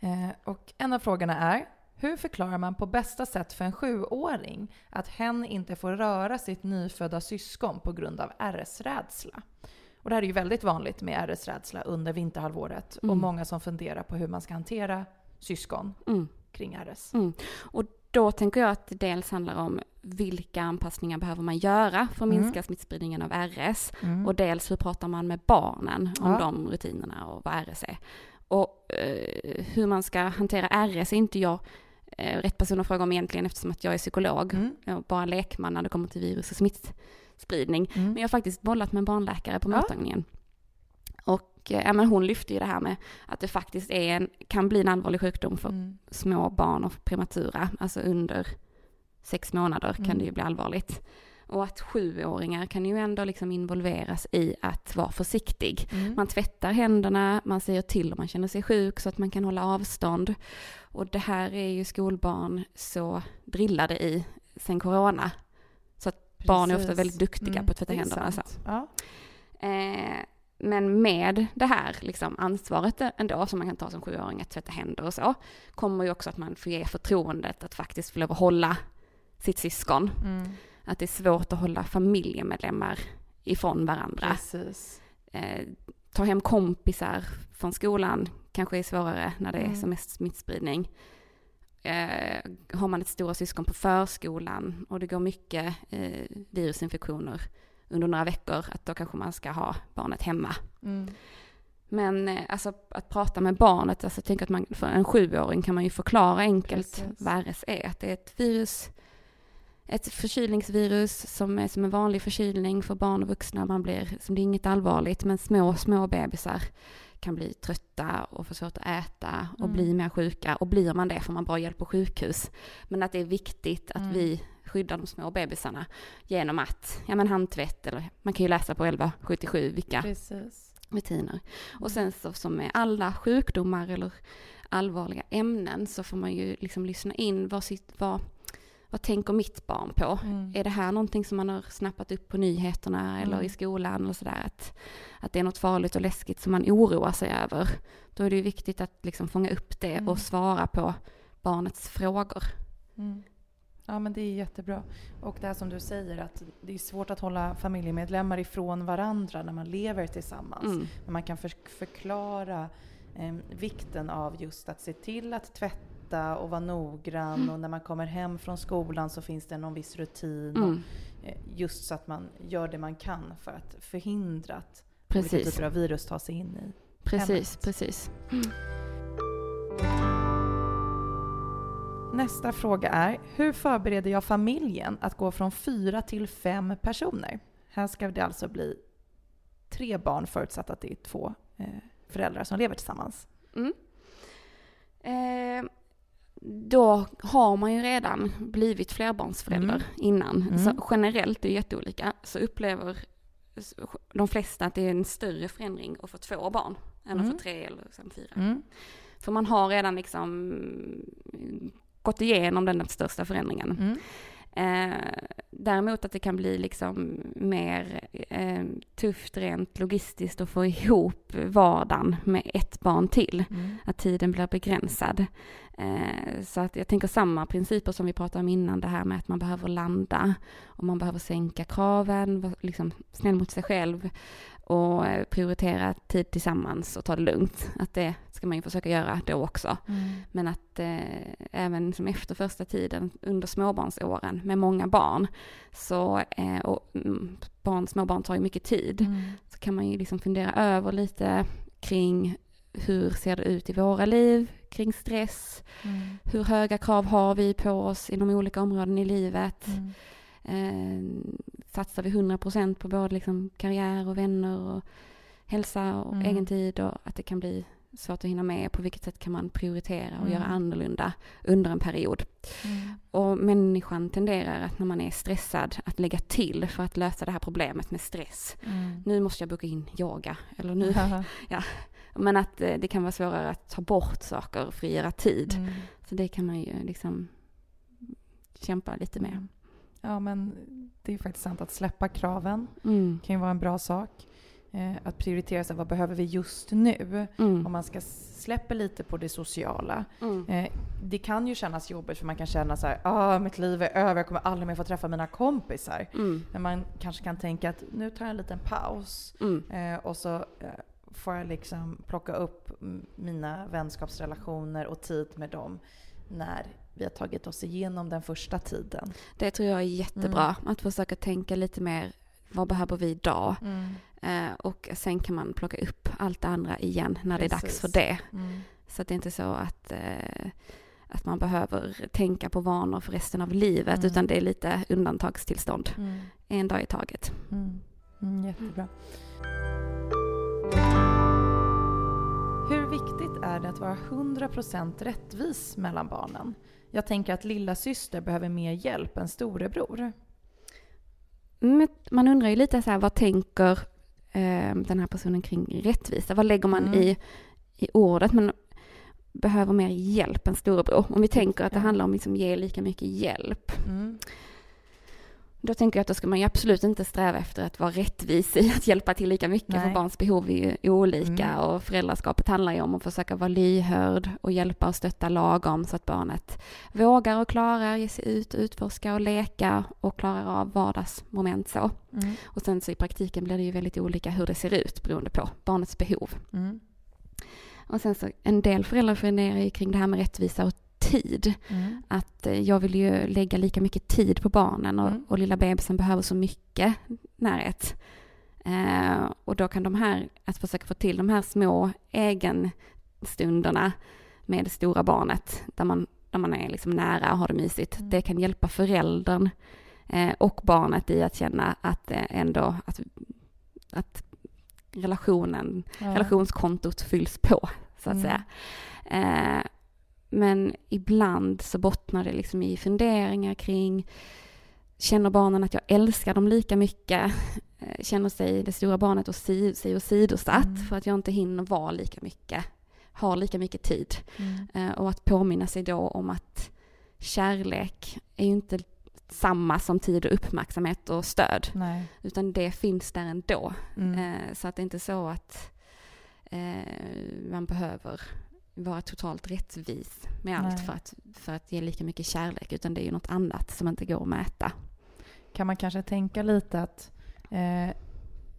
[SPEAKER 1] Eh, och en av frågorna är hur förklarar man på bästa sätt för en sjuåring att hen inte får röra sitt nyfödda syskon på grund av RS-rädsla? Och det här är ju väldigt vanligt med RS-rädsla under vinterhalvåret och
[SPEAKER 2] Mm.
[SPEAKER 1] många som funderar på hur man ska hantera syskon
[SPEAKER 2] Mm.
[SPEAKER 1] kring RS.
[SPEAKER 2] Och då tänker jag att det dels handlar om vilka anpassningar behöver man göra för att
[SPEAKER 1] Mm.
[SPEAKER 2] minska smittspridningen av RS.
[SPEAKER 1] Mm.
[SPEAKER 2] Och dels hur pratar man med barnen om
[SPEAKER 1] Ja.
[SPEAKER 2] de rutinerna och vad RS är. Och eh, hur man ska hantera RS är inte jag eh, rätt person att fråga om egentligen eftersom att jag är psykolog.
[SPEAKER 1] Mm.
[SPEAKER 2] Är bara lekman när det kommer till virus och smittspridning.
[SPEAKER 1] Mm.
[SPEAKER 2] Men jag har faktiskt bollat med en barnläkare på
[SPEAKER 1] Ja.
[SPEAKER 2] mottagningen. Och eh, ja, men hon lyfte ju det här med att det faktiskt är en, kan bli en allvarlig sjukdom för
[SPEAKER 1] Mm.
[SPEAKER 2] små barn och prematura, alltså under sex månader kan
[SPEAKER 1] Mm.
[SPEAKER 2] det ju bli allvarligt. Och att sjuåringar kan ju ändå liksom involveras i att vara försiktig.
[SPEAKER 1] Mm.
[SPEAKER 2] Man tvättar händerna, man säger till om man känner sig sjuk så att man kan hålla avstånd. Och det här är ju skolbarn så drillade i sen corona. Så att barn är ofta
[SPEAKER 1] Precis.
[SPEAKER 2] väldigt duktiga
[SPEAKER 1] Mm,
[SPEAKER 2] på att tvätta händerna. Så.
[SPEAKER 1] sant. Ja.
[SPEAKER 2] Eh, men med det här liksom, ansvaret ändå som man kan ta som sjuåring att tvätta händer och så, kommer ju också att man får ge förtroendet att faktiskt få lov att hålla sitt syskon.
[SPEAKER 1] Mm.
[SPEAKER 2] Att det är svårt att hålla familjemedlemmar ifrån varandra. Eh, ta hem kompisar från skolan kanske är svårare när det är
[SPEAKER 1] Mm.
[SPEAKER 2] som mest smittspridning. Eh, har man ett stora syskon på förskolan och det går mycket eh, virusinfektioner under några veckor, att då kanske man ska ha barnet hemma.
[SPEAKER 1] Mm.
[SPEAKER 2] Men eh, alltså att prata med barnet, alltså tänker att man, för en sjuåring kan man ju förklara enkelt
[SPEAKER 1] Precis.
[SPEAKER 2] vad RS är. Att det är ett virus, ett förkylningsvirus som är som en vanlig förkylning för barn och vuxna. Man blir, som det är inget allvarligt, men små, små bebisar kan bli trötta och få svårt att äta och
[SPEAKER 1] Mm.
[SPEAKER 2] bli mer sjuka. Och blir man det får man bra hjälp på sjukhus. Men att det är viktigt att
[SPEAKER 1] Mm.
[SPEAKER 2] vi skyddar de små bebisarna genom att, ja men handtvätt eller man kan ju läsa på 1177 vilka
[SPEAKER 1] Precis.
[SPEAKER 2] rutiner. Och sen så som med alla sjukdomar eller allvarliga ämnen så får man ju liksom lyssna in vad, sitt, vad, vad tänker mitt barn på?
[SPEAKER 1] Mm.
[SPEAKER 2] Är det här någonting som man har snappat upp på nyheterna eller
[SPEAKER 1] Mm.
[SPEAKER 2] i skolan eller sådär? Att, att det är något farligt och läskigt som man oroar sig över. Då är det ju viktigt att liksom fånga upp det
[SPEAKER 1] Mm.
[SPEAKER 2] och svara på barnets frågor.
[SPEAKER 1] Mm. Ja men det är jättebra. Och det här som du säger att det är svårt att hålla familjemedlemmar ifrån varandra när man lever tillsammans.
[SPEAKER 2] Mm.
[SPEAKER 1] Men man kan för- förklara eh, vikten av just att se till att tvätta och vara noggrann
[SPEAKER 2] Mm.
[SPEAKER 1] och när man kommer hem från skolan så finns det någon viss rutin.
[SPEAKER 2] Mm.
[SPEAKER 1] Och, eh, just så att man gör det man kan för att förhindra att olika
[SPEAKER 2] Precis,
[SPEAKER 1] typer av virus tar sig in i.
[SPEAKER 2] precis,
[SPEAKER 1] hemmet.
[SPEAKER 2] precis.
[SPEAKER 1] Nästa fråga är, hur förbereder jag familjen att gå från fyra till fem personer? Här ska det alltså bli tre barn förutsatt att det är två eh, föräldrar som lever tillsammans.
[SPEAKER 2] Mm. Eh, då har man ju redan blivit flerbarnsförälder
[SPEAKER 1] Mm.
[SPEAKER 2] innan.
[SPEAKER 1] Mm.
[SPEAKER 2] Så generellt, det är jätteolika, så upplever de flesta att det är en större förändring att få två barn än att
[SPEAKER 1] Mm.
[SPEAKER 2] få tre eller sen fyra.
[SPEAKER 1] Mm.
[SPEAKER 2] För man har redan liksom mm, gått igenom den största förändringen. Eh, däremot att det kan bli liksom mer eh, tufft rent logistiskt att få ihop vardagen med ett barn till
[SPEAKER 1] Mm.
[SPEAKER 2] att tiden blir begränsad. Eh, så att jag tänker samma principer som vi pratade om innan, det här med att man behöver landa och man behöver sänka kraven, vara liksom snäll mot sig själv och eh, prioritera tid tillsammans och ta det lugnt. Att det ska man ju försöka göra då också.
[SPEAKER 1] Mm.
[SPEAKER 2] Men att eh, även som efter första tiden under småbarnsåren med många barn, så, eh, och mm, barn, små barn tar ju mycket tid,
[SPEAKER 1] Mm.
[SPEAKER 2] så kan man ju liksom fundera över lite kring hur ser det ut i våra liv kring stress?
[SPEAKER 1] Mm.
[SPEAKER 2] Hur höga krav har vi på oss inom olika områden i livet?
[SPEAKER 1] Mm.
[SPEAKER 2] Eh, satsar vi 100% på både liksom karriär och vänner och hälsa och
[SPEAKER 1] Mm.
[SPEAKER 2] egen tid och att det kan bli svårt att hinna med. På vilket sätt kan man prioritera och
[SPEAKER 1] Mm.
[SPEAKER 2] göra annorlunda under en period?
[SPEAKER 1] Mm.
[SPEAKER 2] Och människan tenderar att när man är stressad att lägga till för att lösa det här problemet med stress.
[SPEAKER 1] Mm.
[SPEAKER 2] Nu måste jag boka in yoga. Eller nu.
[SPEAKER 1] Ja.
[SPEAKER 2] Men att eh, det kan vara svårare att ta bort saker och frigöra tid.
[SPEAKER 1] Mm.
[SPEAKER 2] Så det kan man ju liksom kämpa lite med.
[SPEAKER 1] Mm. Ja, men det är faktiskt sant att släppa kraven
[SPEAKER 2] Mm.
[SPEAKER 1] kan ju vara en bra sak. Eh, att prioritera så här, vad behöver vi just nu?
[SPEAKER 2] Mm.
[SPEAKER 1] Om man ska släppa lite på det sociala.
[SPEAKER 2] Mm.
[SPEAKER 1] Eh, det kan ju kännas jobbigt för man kan känna så här, ah, mitt liv är över, jag kommer aldrig mer få träffa mina kompisar.
[SPEAKER 2] Mm.
[SPEAKER 1] Men man kanske kan tänka att nu tar jag en liten paus
[SPEAKER 2] Mm.
[SPEAKER 1] eh, och så eh, får jag liksom plocka upp mina vänskapsrelationer och tid med dem när vi har tagit oss igenom den första tiden.
[SPEAKER 2] Det tror jag är jättebra. Att försöka tänka lite mer, vad behöver vi idag? Eh, och sen kan man plocka upp allt det andra igen när det är dags
[SPEAKER 1] Precis.
[SPEAKER 2] för det.
[SPEAKER 1] Mm.
[SPEAKER 2] Så att det är inte så att, eh, att man behöver tänka på vanor för resten av livet,
[SPEAKER 1] Mm.
[SPEAKER 2] utan det är lite undantagstillstånd.
[SPEAKER 1] Mm.
[SPEAKER 2] En dag i taget.
[SPEAKER 1] Mm. Mm, jättebra. Hur viktigt är det att vara 100% rättvis mellan barnen? Jag tänker att lilla syster behöver mer hjälp än storebror.
[SPEAKER 2] Men man undrar ju lite så här, vad tänker eh, den här personen kring rättvisa? Vad lägger man
[SPEAKER 1] Mm.
[SPEAKER 2] i, i ordet? Men behöver mer hjälp än storebror. Om vi tänker att det handlar om liksom ge lika mycket hjälp.
[SPEAKER 1] Mm.
[SPEAKER 2] Då tänker jag att då ska man ju absolut inte sträva efter att vara rättvis i att hjälpa till lika mycket,
[SPEAKER 1] Nej.
[SPEAKER 2] för barns behov är ju olika
[SPEAKER 1] Mm.
[SPEAKER 2] och föräldraskapet handlar ju om att försöka vara lyhörd och hjälpa och stötta lagom så att barnet vågar och klarar ge sig ut utforska och leka och klarar av vardagsmoment så.
[SPEAKER 1] Mm.
[SPEAKER 2] Och sen så i praktiken blir det ju väldigt olika hur det ser ut beroende på barnets behov.
[SPEAKER 1] Mm.
[SPEAKER 2] Och sen så en del föräldrar funderar ju kring det här med rättvisa och tid.
[SPEAKER 1] Mm.
[SPEAKER 2] Att eh, jag vill ju lägga lika mycket tid på barnen och,
[SPEAKER 1] Mm.
[SPEAKER 2] och lilla bebisen behöver så mycket närhet. Eh, och då kan de här, att försöka få till de här små egenstunderna med det stora barnet, där man, där man är liksom nära och har det mysigt,
[SPEAKER 1] Mm.
[SPEAKER 2] det kan hjälpa föräldern eh, och barnet i att känna att eh, ändå att, att relationen
[SPEAKER 1] Ja.
[SPEAKER 2] relationskontot fylls på, så att
[SPEAKER 1] Mm.
[SPEAKER 2] säga. Men ibland så bottnar det liksom i funderingar kring, känner barnen att jag älskar dem lika mycket? Eh, känner sig det stora barnet och si, sig åsidosatt
[SPEAKER 1] Mm.
[SPEAKER 2] för att jag inte hinner vara lika mycket, har lika mycket tid?
[SPEAKER 1] Mm.
[SPEAKER 2] Eh, och att påminna sig då om att kärlek är ju inte samma som tid och uppmärksamhet och stöd,
[SPEAKER 1] Nej.
[SPEAKER 2] utan det finns där ändå.
[SPEAKER 1] Mm.
[SPEAKER 2] Eh, så att det inte är så att man behöver vara totalt rättvis med allt
[SPEAKER 1] Nej.
[SPEAKER 2] för att, för att ge lika mycket kärlek, utan det är ju något annat som inte går att mäta.
[SPEAKER 1] Kan man kanske tänka lite att eh,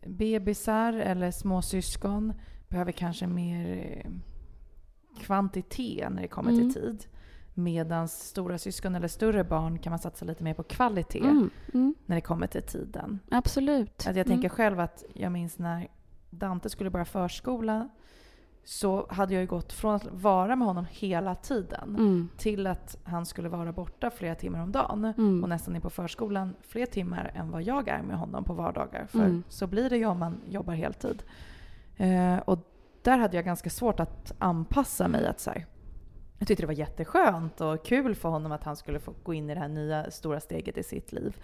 [SPEAKER 1] bebisar eller småsyskon behöver kanske mer eh, kvantitet när det kommer
[SPEAKER 2] Mm.
[SPEAKER 1] till tid. Medan stora syskon eller större barn kan man satsa lite mer på kvalitet
[SPEAKER 2] Mm, mm,
[SPEAKER 1] när det kommer till tiden.
[SPEAKER 2] absolut.
[SPEAKER 1] Att jag tänker
[SPEAKER 2] Mm,
[SPEAKER 1] själv att jag minns när Dante skulle börja förskola så hade jag ju gått från att vara med honom hela tiden
[SPEAKER 2] mm,
[SPEAKER 1] till att han skulle vara borta flera timmar om dagen
[SPEAKER 2] mm,
[SPEAKER 1] och nästan in på förskolan fler timmar än vad jag är med honom på vardagar. För
[SPEAKER 2] Mm.
[SPEAKER 1] så blir det ju om man jobbar heltid. Eh, och där hade jag ganska svårt att anpassa mig. Att så här, jag tyckte det var jätteskönt och kul för honom att han skulle få gå in i det här nya stora steget i sitt liv.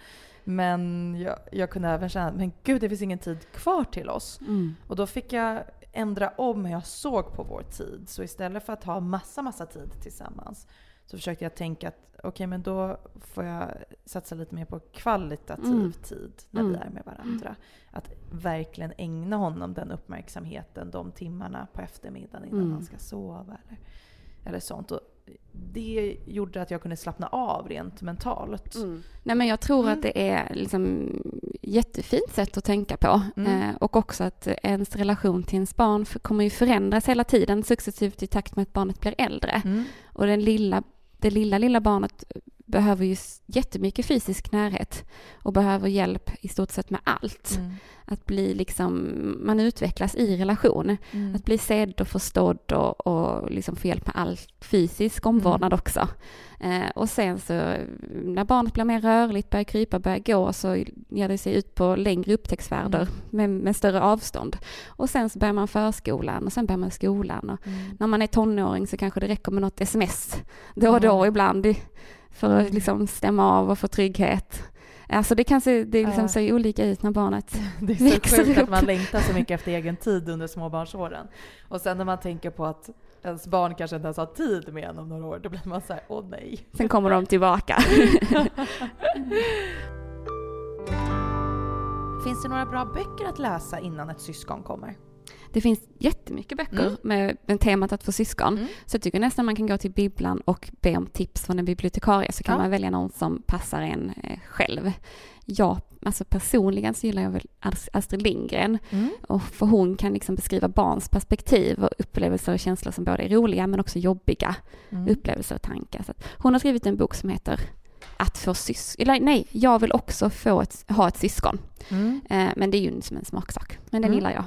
[SPEAKER 1] Men jag, jag kunde även känna, men gud det finns ingen tid kvar till oss.
[SPEAKER 2] mm,
[SPEAKER 1] Och då fick jag ändra om hur jag såg på vår tid. Så istället för att ha massa, massa tid tillsammans så försökte jag tänka att okej, men då får jag satsa lite mer på kvalitativ
[SPEAKER 2] Mm.
[SPEAKER 1] tid när vi
[SPEAKER 2] Mm.
[SPEAKER 1] är med varandra. Att verkligen ägna honom den uppmärksamheten de timmarna på eftermiddagen innan
[SPEAKER 2] Mm.
[SPEAKER 1] han ska sova eller, eller sånt. Och det gjorde att jag kunde slappna av rent mentalt.
[SPEAKER 2] mm. Nej men jag tror
[SPEAKER 1] Mm.
[SPEAKER 2] att det är liksom jättefint sätt att tänka på.
[SPEAKER 1] Mm.
[SPEAKER 2] Eh, och också att ens relation till ens barn kommer ju förändras hela tiden successivt i takt med att barnet blir äldre.
[SPEAKER 1] Mm.
[SPEAKER 2] Och den lilla, det lilla, lilla barnet behöver ju jättemycket fysisk närhet och behöver hjälp i stort sett med allt.
[SPEAKER 1] Mm.
[SPEAKER 2] Att bli liksom, man utvecklas i relation.
[SPEAKER 1] Mm.
[SPEAKER 2] Att bli sedd och förstådd och, och liksom få hjälp med all fysisk omvårdnad
[SPEAKER 1] Mm.
[SPEAKER 2] också. Eh, och sen så när barnet blir mer rörligt, börjar krypa, börjar gå så ger det sig ut på längre upptäcktsfärder
[SPEAKER 1] Mm.
[SPEAKER 2] med, med större avstånd. Och sen så börjar man förskolan och sen börjar man skolan. Och
[SPEAKER 1] Mm.
[SPEAKER 2] när man är tonåring så kanske det räcker med något sms då och då
[SPEAKER 1] Mm.
[SPEAKER 2] ibland för att liksom stämma av och få trygghet. Alltså det kan se, det liksom ser olika ut när barnet
[SPEAKER 1] Det är så
[SPEAKER 2] växer
[SPEAKER 1] sjukt att
[SPEAKER 2] upp.
[SPEAKER 1] man längtar så mycket efter egen tid under småbarnsåren. Och sen när man tänker på att ens barn kanske inte ens har tid med en om några år, då blir man så här, åh nej.
[SPEAKER 2] Sen kommer de tillbaka.
[SPEAKER 1] Finns det några bra böcker att läsa innan ett syskon kommer?
[SPEAKER 2] Det finns jättemycket böcker
[SPEAKER 1] Mm.
[SPEAKER 2] med, med temat att få syskon.
[SPEAKER 1] Mm.
[SPEAKER 2] Så jag tycker nästan man kan gå till bibblan och be om tips från en bibliotekarie så kan
[SPEAKER 1] Ja.
[SPEAKER 2] man välja någon som passar en eh, själv. Jag, alltså personligen så gillar jag väl Ast- Astrid Lindgren
[SPEAKER 1] Mm.
[SPEAKER 2] och för hon kan liksom beskriva barns perspektiv och upplevelser och känslor som både är roliga men också jobbiga
[SPEAKER 1] Mm.
[SPEAKER 2] upplevelser och tankar. Så hon har skrivit en bok som heter Att få syskon, eller nej, jag vill också få ett, ha ett syskon.
[SPEAKER 1] Mm.
[SPEAKER 2] Eh, men det är ju som en smaksak. Men den
[SPEAKER 1] Mm.
[SPEAKER 2] gillar jag.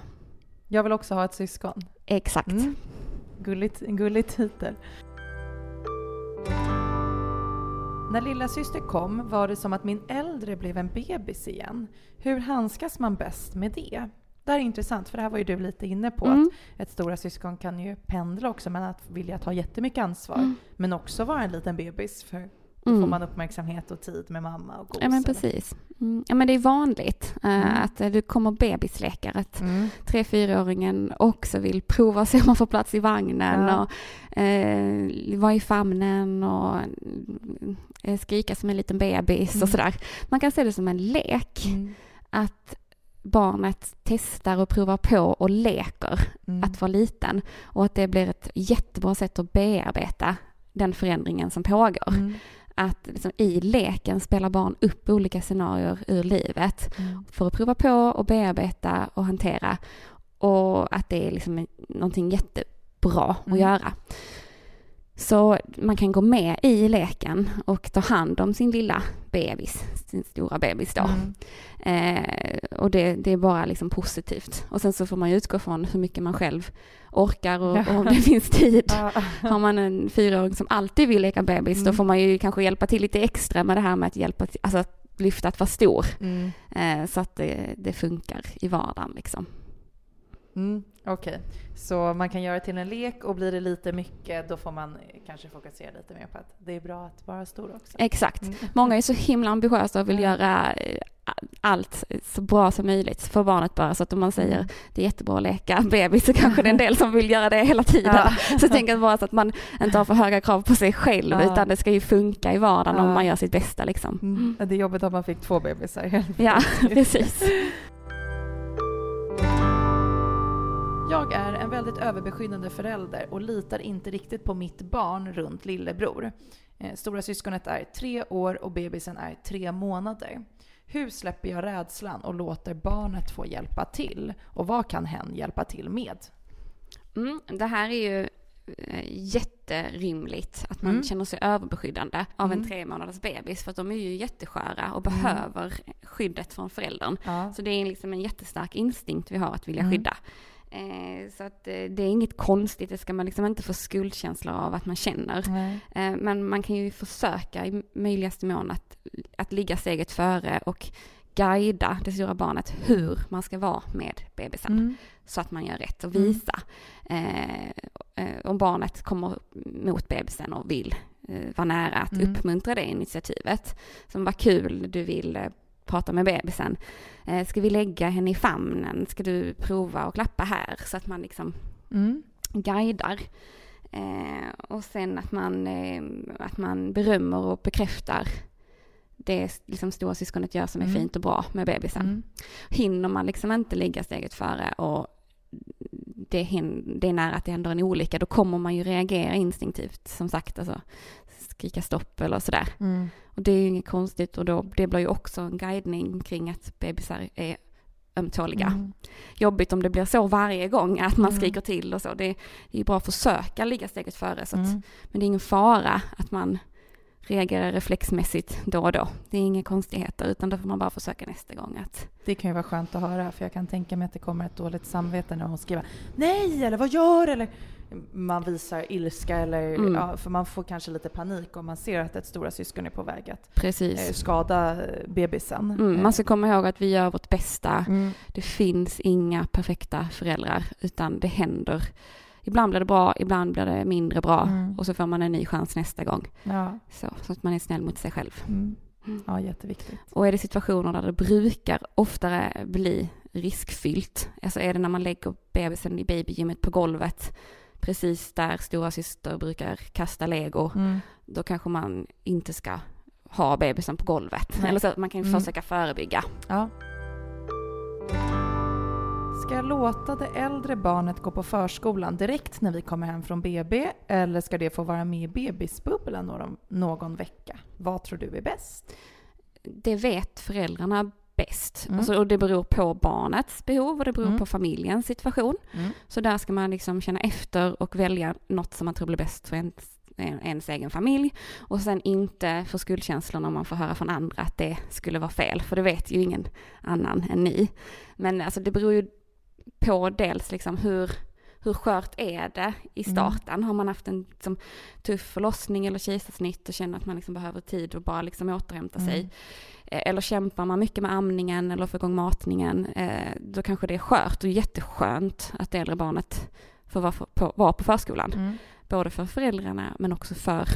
[SPEAKER 1] Jag vill också ha ett syskon.
[SPEAKER 2] Exakt.
[SPEAKER 1] Mm. Gulligt, gullig titel. När lilla syster kom var det som att min äldre blev en bebis igen. Hur handskas man bäst med det? Det här är intressant, för det här var ju du lite inne på.
[SPEAKER 2] Mm.
[SPEAKER 1] Att ett stora syskon kan ju pendla också mellan att vilja ta jättemycket ansvar
[SPEAKER 2] Mm.
[SPEAKER 1] men också vara en liten bebis för
[SPEAKER 2] Mm.
[SPEAKER 1] får man uppmärksamhet och tid med mamma och gos.
[SPEAKER 2] Ja men precis. Mm. Ja men det är vanligt
[SPEAKER 1] Mm.
[SPEAKER 2] att eh, det kommer bebislekar, att
[SPEAKER 1] Mm.
[SPEAKER 2] tre fyraåringen också vill prova och se om man får plats i vagnen
[SPEAKER 1] Ja.
[SPEAKER 2] och eh, vara i famnen och skrika som en liten bebis
[SPEAKER 1] Mm.
[SPEAKER 2] och sådär. Man kan se det som en lek,
[SPEAKER 1] Mm.
[SPEAKER 2] att barnet testar och provar på och leker
[SPEAKER 1] Mm.
[SPEAKER 2] att vara liten och att det blir ett jättebra sätt att bearbeta den förändringen som pågår.
[SPEAKER 1] Mm.
[SPEAKER 2] Att liksom i leken spelar barn upp olika scenarier ur livet
[SPEAKER 1] Mm.
[SPEAKER 2] för att prova på och bearbeta och hantera. Och att det är liksom någonting jättebra
[SPEAKER 1] Mm.
[SPEAKER 2] att göra. Så man kan gå med i leken och ta hand om sin lilla bebis, sin stora bebis då.
[SPEAKER 1] Mm.
[SPEAKER 2] Eh, och det, det är bara liksom positivt. Och sen så får man utgå från hur mycket man själv orkar och, och om det finns tid. Har man en fyraåring som alltid vill leka bebis då
[SPEAKER 1] Mm.
[SPEAKER 2] får man ju kanske hjälpa till lite extra med det här med att hjälpa till, alltså att lyfta att vara stor.
[SPEAKER 1] Mm.
[SPEAKER 2] Eh, så att det, det funkar i vardagen liksom.
[SPEAKER 1] Mm. Okej, så man kan göra till en lek och blir det lite mycket då får man kanske fokusera lite mer på att det är bra att vara stor också.
[SPEAKER 2] Exakt.
[SPEAKER 1] Mm.
[SPEAKER 2] Många är så himla ambitiösa och vill
[SPEAKER 1] Ja.
[SPEAKER 2] göra eh, allt så bra som möjligt för barnet bara. Så att om man säger
[SPEAKER 1] Mm.
[SPEAKER 2] det är jättebra att leka bebis så kanske det är en del som vill göra det hela tiden.
[SPEAKER 1] Ja.
[SPEAKER 2] Så jag tänker bara så att man inte har för höga krav på sig själv
[SPEAKER 1] Ja.
[SPEAKER 2] utan det ska ju funka i vardagen
[SPEAKER 1] Ja.
[SPEAKER 2] om man gör sitt bästa liksom.
[SPEAKER 1] Mm. Det är jobbigt att man fick två bebisar.
[SPEAKER 2] Ja, precis.
[SPEAKER 1] Jag är en väldigt överbeskyddande förälder och litar inte riktigt på mitt barn runt lillebror. Eh, Stora syskonet är tre år och bebisen är tre månader. Hur släpper jag rädslan och låter barnet få hjälpa till? Och vad kan hen hjälpa till med?
[SPEAKER 2] Mm, det här är ju eh, jätterimligt att man
[SPEAKER 1] Mm.
[SPEAKER 2] känner sig överbeskyddande av
[SPEAKER 1] Mm.
[SPEAKER 2] en tre månaders bebis för att de är ju jättesköra och
[SPEAKER 1] Mm.
[SPEAKER 2] behöver skyddet från föräldern.
[SPEAKER 1] Ja.
[SPEAKER 2] Så det är liksom en jättestark instinkt vi har att vilja
[SPEAKER 1] Mm.
[SPEAKER 2] skydda. Eh, så att eh, det är inget konstigt, det ska man liksom inte få skuldkänslor av att man känner. Eh, men man kan ju försöka i möjligaste mån att, att ligga steget före och guida det stora barnet hur man ska vara med bebisen
[SPEAKER 1] Mm.
[SPEAKER 2] så att man gör rätt och
[SPEAKER 1] Mm.
[SPEAKER 2] visa. Eh, om barnet kommer mot bebisen och vill eh, vara nära att
[SPEAKER 1] Mm.
[SPEAKER 2] uppmuntra det initiativet. Som vad kul, du vill prata med bebisen. Eh, ska vi lägga henne i famnen? Ska du prova och klappa här? Så att man liksom
[SPEAKER 1] Mm.
[SPEAKER 2] guidar. Eh, och sen att man, eh, att man berömmer och bekräftar det liksom stora syskonet gör som är
[SPEAKER 1] Mm.
[SPEAKER 2] fint och bra med bebisen
[SPEAKER 1] Mm.
[SPEAKER 2] hinner man liksom inte ligga steget före och det, det är nära att det händer en olycka, då kommer man ju reagera instinktivt, som sagt, alltså skrika stopp eller sådär.
[SPEAKER 1] Mm.
[SPEAKER 2] Och det är ju inget konstigt och då, det blir ju också en guidning kring att bebisar är ömtåliga.
[SPEAKER 1] Mm.
[SPEAKER 2] Jobbigt om det blir så varje gång att man
[SPEAKER 1] Mm.
[SPEAKER 2] skriker till och så. Det, är ju bra att försöka ligga steget före, så att,
[SPEAKER 1] Mm.
[SPEAKER 2] men det är ingen fara att man reagerar reflexmässigt då och då. Det är inga konstigheter, utan då får man bara försöka nästa gång att
[SPEAKER 1] Det kan ju vara skönt att höra för jag kan tänka mig att det kommer ett dåligt samvete när hon skriver Nej eller vad gör eller man visar ilska eller
[SPEAKER 2] Mm.
[SPEAKER 1] ja, för man får kanske lite panik om man ser att ett stora syskon är på väg att
[SPEAKER 2] precis
[SPEAKER 1] eh, skada eh, bebisen.
[SPEAKER 2] Mm, man ska komma ihåg att vi gör vårt bästa.
[SPEAKER 1] Mm.
[SPEAKER 2] Det finns inga perfekta föräldrar, utan det händer. Ibland blir det bra, ibland blir det mindre bra
[SPEAKER 1] Mm.
[SPEAKER 2] och så får man en ny chans nästa gång.
[SPEAKER 1] Ja.
[SPEAKER 2] Så, så att man är snäll mot sig själv.
[SPEAKER 1] Mm. ja, jätteviktigt.
[SPEAKER 2] Och är det situationer där det brukar oftare bli riskfyllt, alltså är det när man lägger bebisen i babygymmet på golvet, precis där stora syster brukar kasta lego,
[SPEAKER 1] Mm.
[SPEAKER 2] då kanske man inte ska ha bebisen på golvet.
[SPEAKER 1] Nej.
[SPEAKER 2] Eller så att man kan
[SPEAKER 1] Mm.
[SPEAKER 2] försöka förebygga.
[SPEAKER 1] Ja. Ska jag låta det äldre barnet gå på förskolan direkt när vi kommer hem från BB eller ska det få vara med i bebisbubblan någon, någon vecka? Vad tror du är bäst?
[SPEAKER 2] det vet föräldrarna bäst.
[SPEAKER 1] Mm.
[SPEAKER 2] Alltså, och det beror på barnets behov och det beror
[SPEAKER 1] Mm.
[SPEAKER 2] på familjens situation.
[SPEAKER 1] Mm.
[SPEAKER 2] Så där ska man liksom känna efter och välja något som man tror blir bäst för ens, en- ens egen familj. Och sen inte få skuldkänslor när man får höra från andra att det skulle vara fel, för det vet ju ingen annan än ni. Men alltså det beror ju på dels liksom hur, hur skört är det i
[SPEAKER 1] Mm.
[SPEAKER 2] starten? Har man haft en liksom, tuff förlossning eller kejsarsnitt och känner att man liksom behöver tid och bara liksom återhämta sig?
[SPEAKER 1] Mm.
[SPEAKER 2] Eh, Eller kämpar man mycket med amningen eller får igång matningen, eh, då kanske det är skört och jätteskönt att det äldre barnet får vara på, vara på förskolan.
[SPEAKER 1] Mm.
[SPEAKER 2] Både för föräldrarna men också för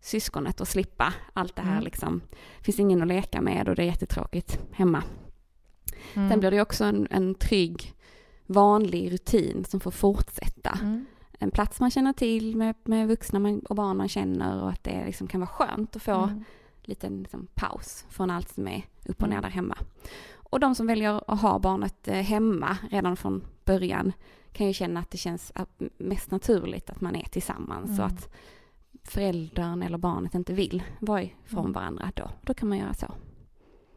[SPEAKER 2] syskonet och slippa allt det här
[SPEAKER 1] Mm.
[SPEAKER 2] liksom. finns ingen att leka med och det är jättetråkigt hemma.
[SPEAKER 1] Mm.
[SPEAKER 2] Sen blir det också en, en trygg, vanlig rutin som får fortsätta.
[SPEAKER 1] Mm.
[SPEAKER 2] En plats man känner till med, med vuxna man, och barn man känner och att det liksom kan vara skönt att få
[SPEAKER 1] Mm.
[SPEAKER 2] liten liksom, paus från allt som är upp och ner
[SPEAKER 1] Mm.
[SPEAKER 2] där hemma. Och de som väljer att ha barnet eh, hemma redan från början kan ju känna att det känns att- mest naturligt att man är tillsammans
[SPEAKER 1] Mm.
[SPEAKER 2] och att föräldern eller barnet inte vill vara ifrån
[SPEAKER 1] Mm.
[SPEAKER 2] varandra då. Då kan man göra så.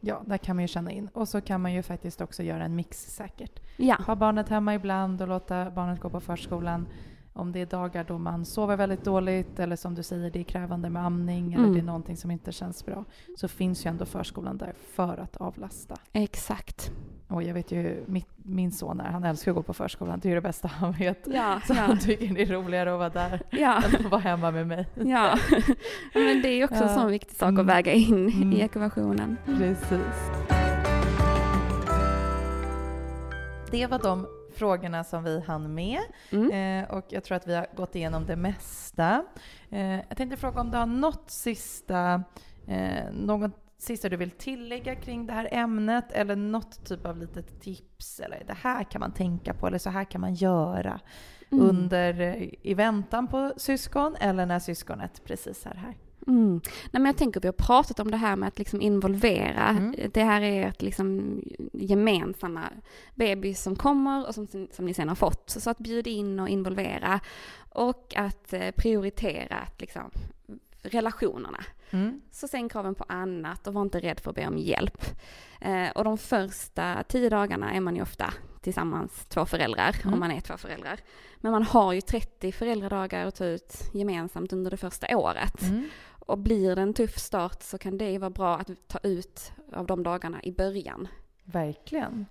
[SPEAKER 1] Ja, där kan man ju känna in. Och så kan man ju faktiskt också göra en mix säkert.
[SPEAKER 2] Ja,
[SPEAKER 1] Ha barnet hemma ibland och låta barnet gå på förskolan. Om det är dagar då man sover väldigt dåligt eller som du säger det är krävande med amning eller
[SPEAKER 2] Mm.
[SPEAKER 1] det är någonting som inte känns bra. Så finns ju ändå förskolan där för att avlasta.
[SPEAKER 2] exakt.
[SPEAKER 1] Och jag vet ju mitt, min son är, han älskar att gå på förskolan. Det är det bästa han vet.
[SPEAKER 2] Ja,
[SPEAKER 1] Så
[SPEAKER 2] ja,
[SPEAKER 1] han tycker det är roligare att vara där
[SPEAKER 2] ja.
[SPEAKER 1] än att vara hemma med mig.
[SPEAKER 2] ja. Men det är ju också en sån viktig sak
[SPEAKER 1] Mm.
[SPEAKER 2] att väga in
[SPEAKER 1] Mm.
[SPEAKER 2] i ekvationen.
[SPEAKER 1] Precis. Det var de frågorna som vi hann med.
[SPEAKER 2] Mm.
[SPEAKER 1] Eh, och jag tror att vi har gått igenom det mesta. Eh, jag tänkte fråga om du har något sista, eh, något sista du vill tillägga kring det här ämnet eller något typ av litet tips eller det här kan man tänka på eller så här kan man göra
[SPEAKER 2] Mm.
[SPEAKER 1] under eh, i väntan på syskon eller när syskonet precis är här.
[SPEAKER 2] Mm. Nej, men jag tänker vi har pratat om det här med att liksom involvera.
[SPEAKER 1] Mm.
[SPEAKER 2] Det här är ett liksom gemensamma bebis som kommer och som, som ni sen har fått. Så att bjuda in och involvera och att eh, prioritera att liksom, relationerna.
[SPEAKER 1] Mm.
[SPEAKER 2] Så sänk kraven på annat och var inte rädd för att be om hjälp. Eh, och de första tio dagarna är man ju ofta tillsammans, två föräldrar,
[SPEAKER 1] Mm.
[SPEAKER 2] om man är två föräldrar. Men man har ju 30 föräldradagar att ta ut gemensamt under det första året.
[SPEAKER 1] Mm.
[SPEAKER 2] Och blir det en tuff start så kan det ju vara bra att ta ut av de dagarna i början.
[SPEAKER 1] Verkligen.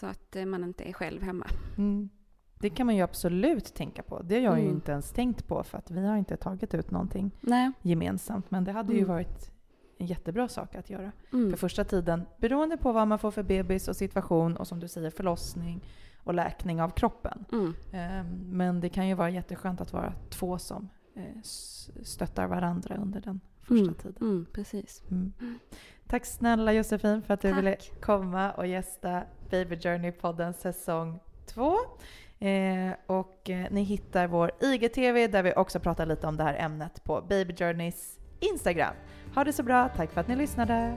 [SPEAKER 2] Så att eh, man inte är själv hemma.
[SPEAKER 1] Mm. Det kan man ju absolut tänka på. Det har jag ju
[SPEAKER 2] Mm.
[SPEAKER 1] inte ens tänkt på för att vi har inte tagit ut någonting
[SPEAKER 2] Nej.
[SPEAKER 1] gemensamt. Men det hade ju
[SPEAKER 2] Mm.
[SPEAKER 1] varit en jättebra sak att göra.
[SPEAKER 2] Mm.
[SPEAKER 1] För första tiden, beroende på vad man får för bebis och situation och som du säger förlossning och läkning av kroppen.
[SPEAKER 2] Mm.
[SPEAKER 1] Ehm, Men det kan ju vara jätteskönt att vara två som stöttar varandra under den första
[SPEAKER 2] Mm.
[SPEAKER 1] tiden.
[SPEAKER 2] Mm, precis.
[SPEAKER 1] Mm. Tack snälla Josefin för att du
[SPEAKER 2] Tack.
[SPEAKER 1] ville komma och gästa Baby Journey-podden säsong 2. Eh, och eh, ni hittar vår IGTV där vi också pratar lite om det här ämnet på Baby Journeys Instagram. Ha det så bra, tack för att ni lyssnade!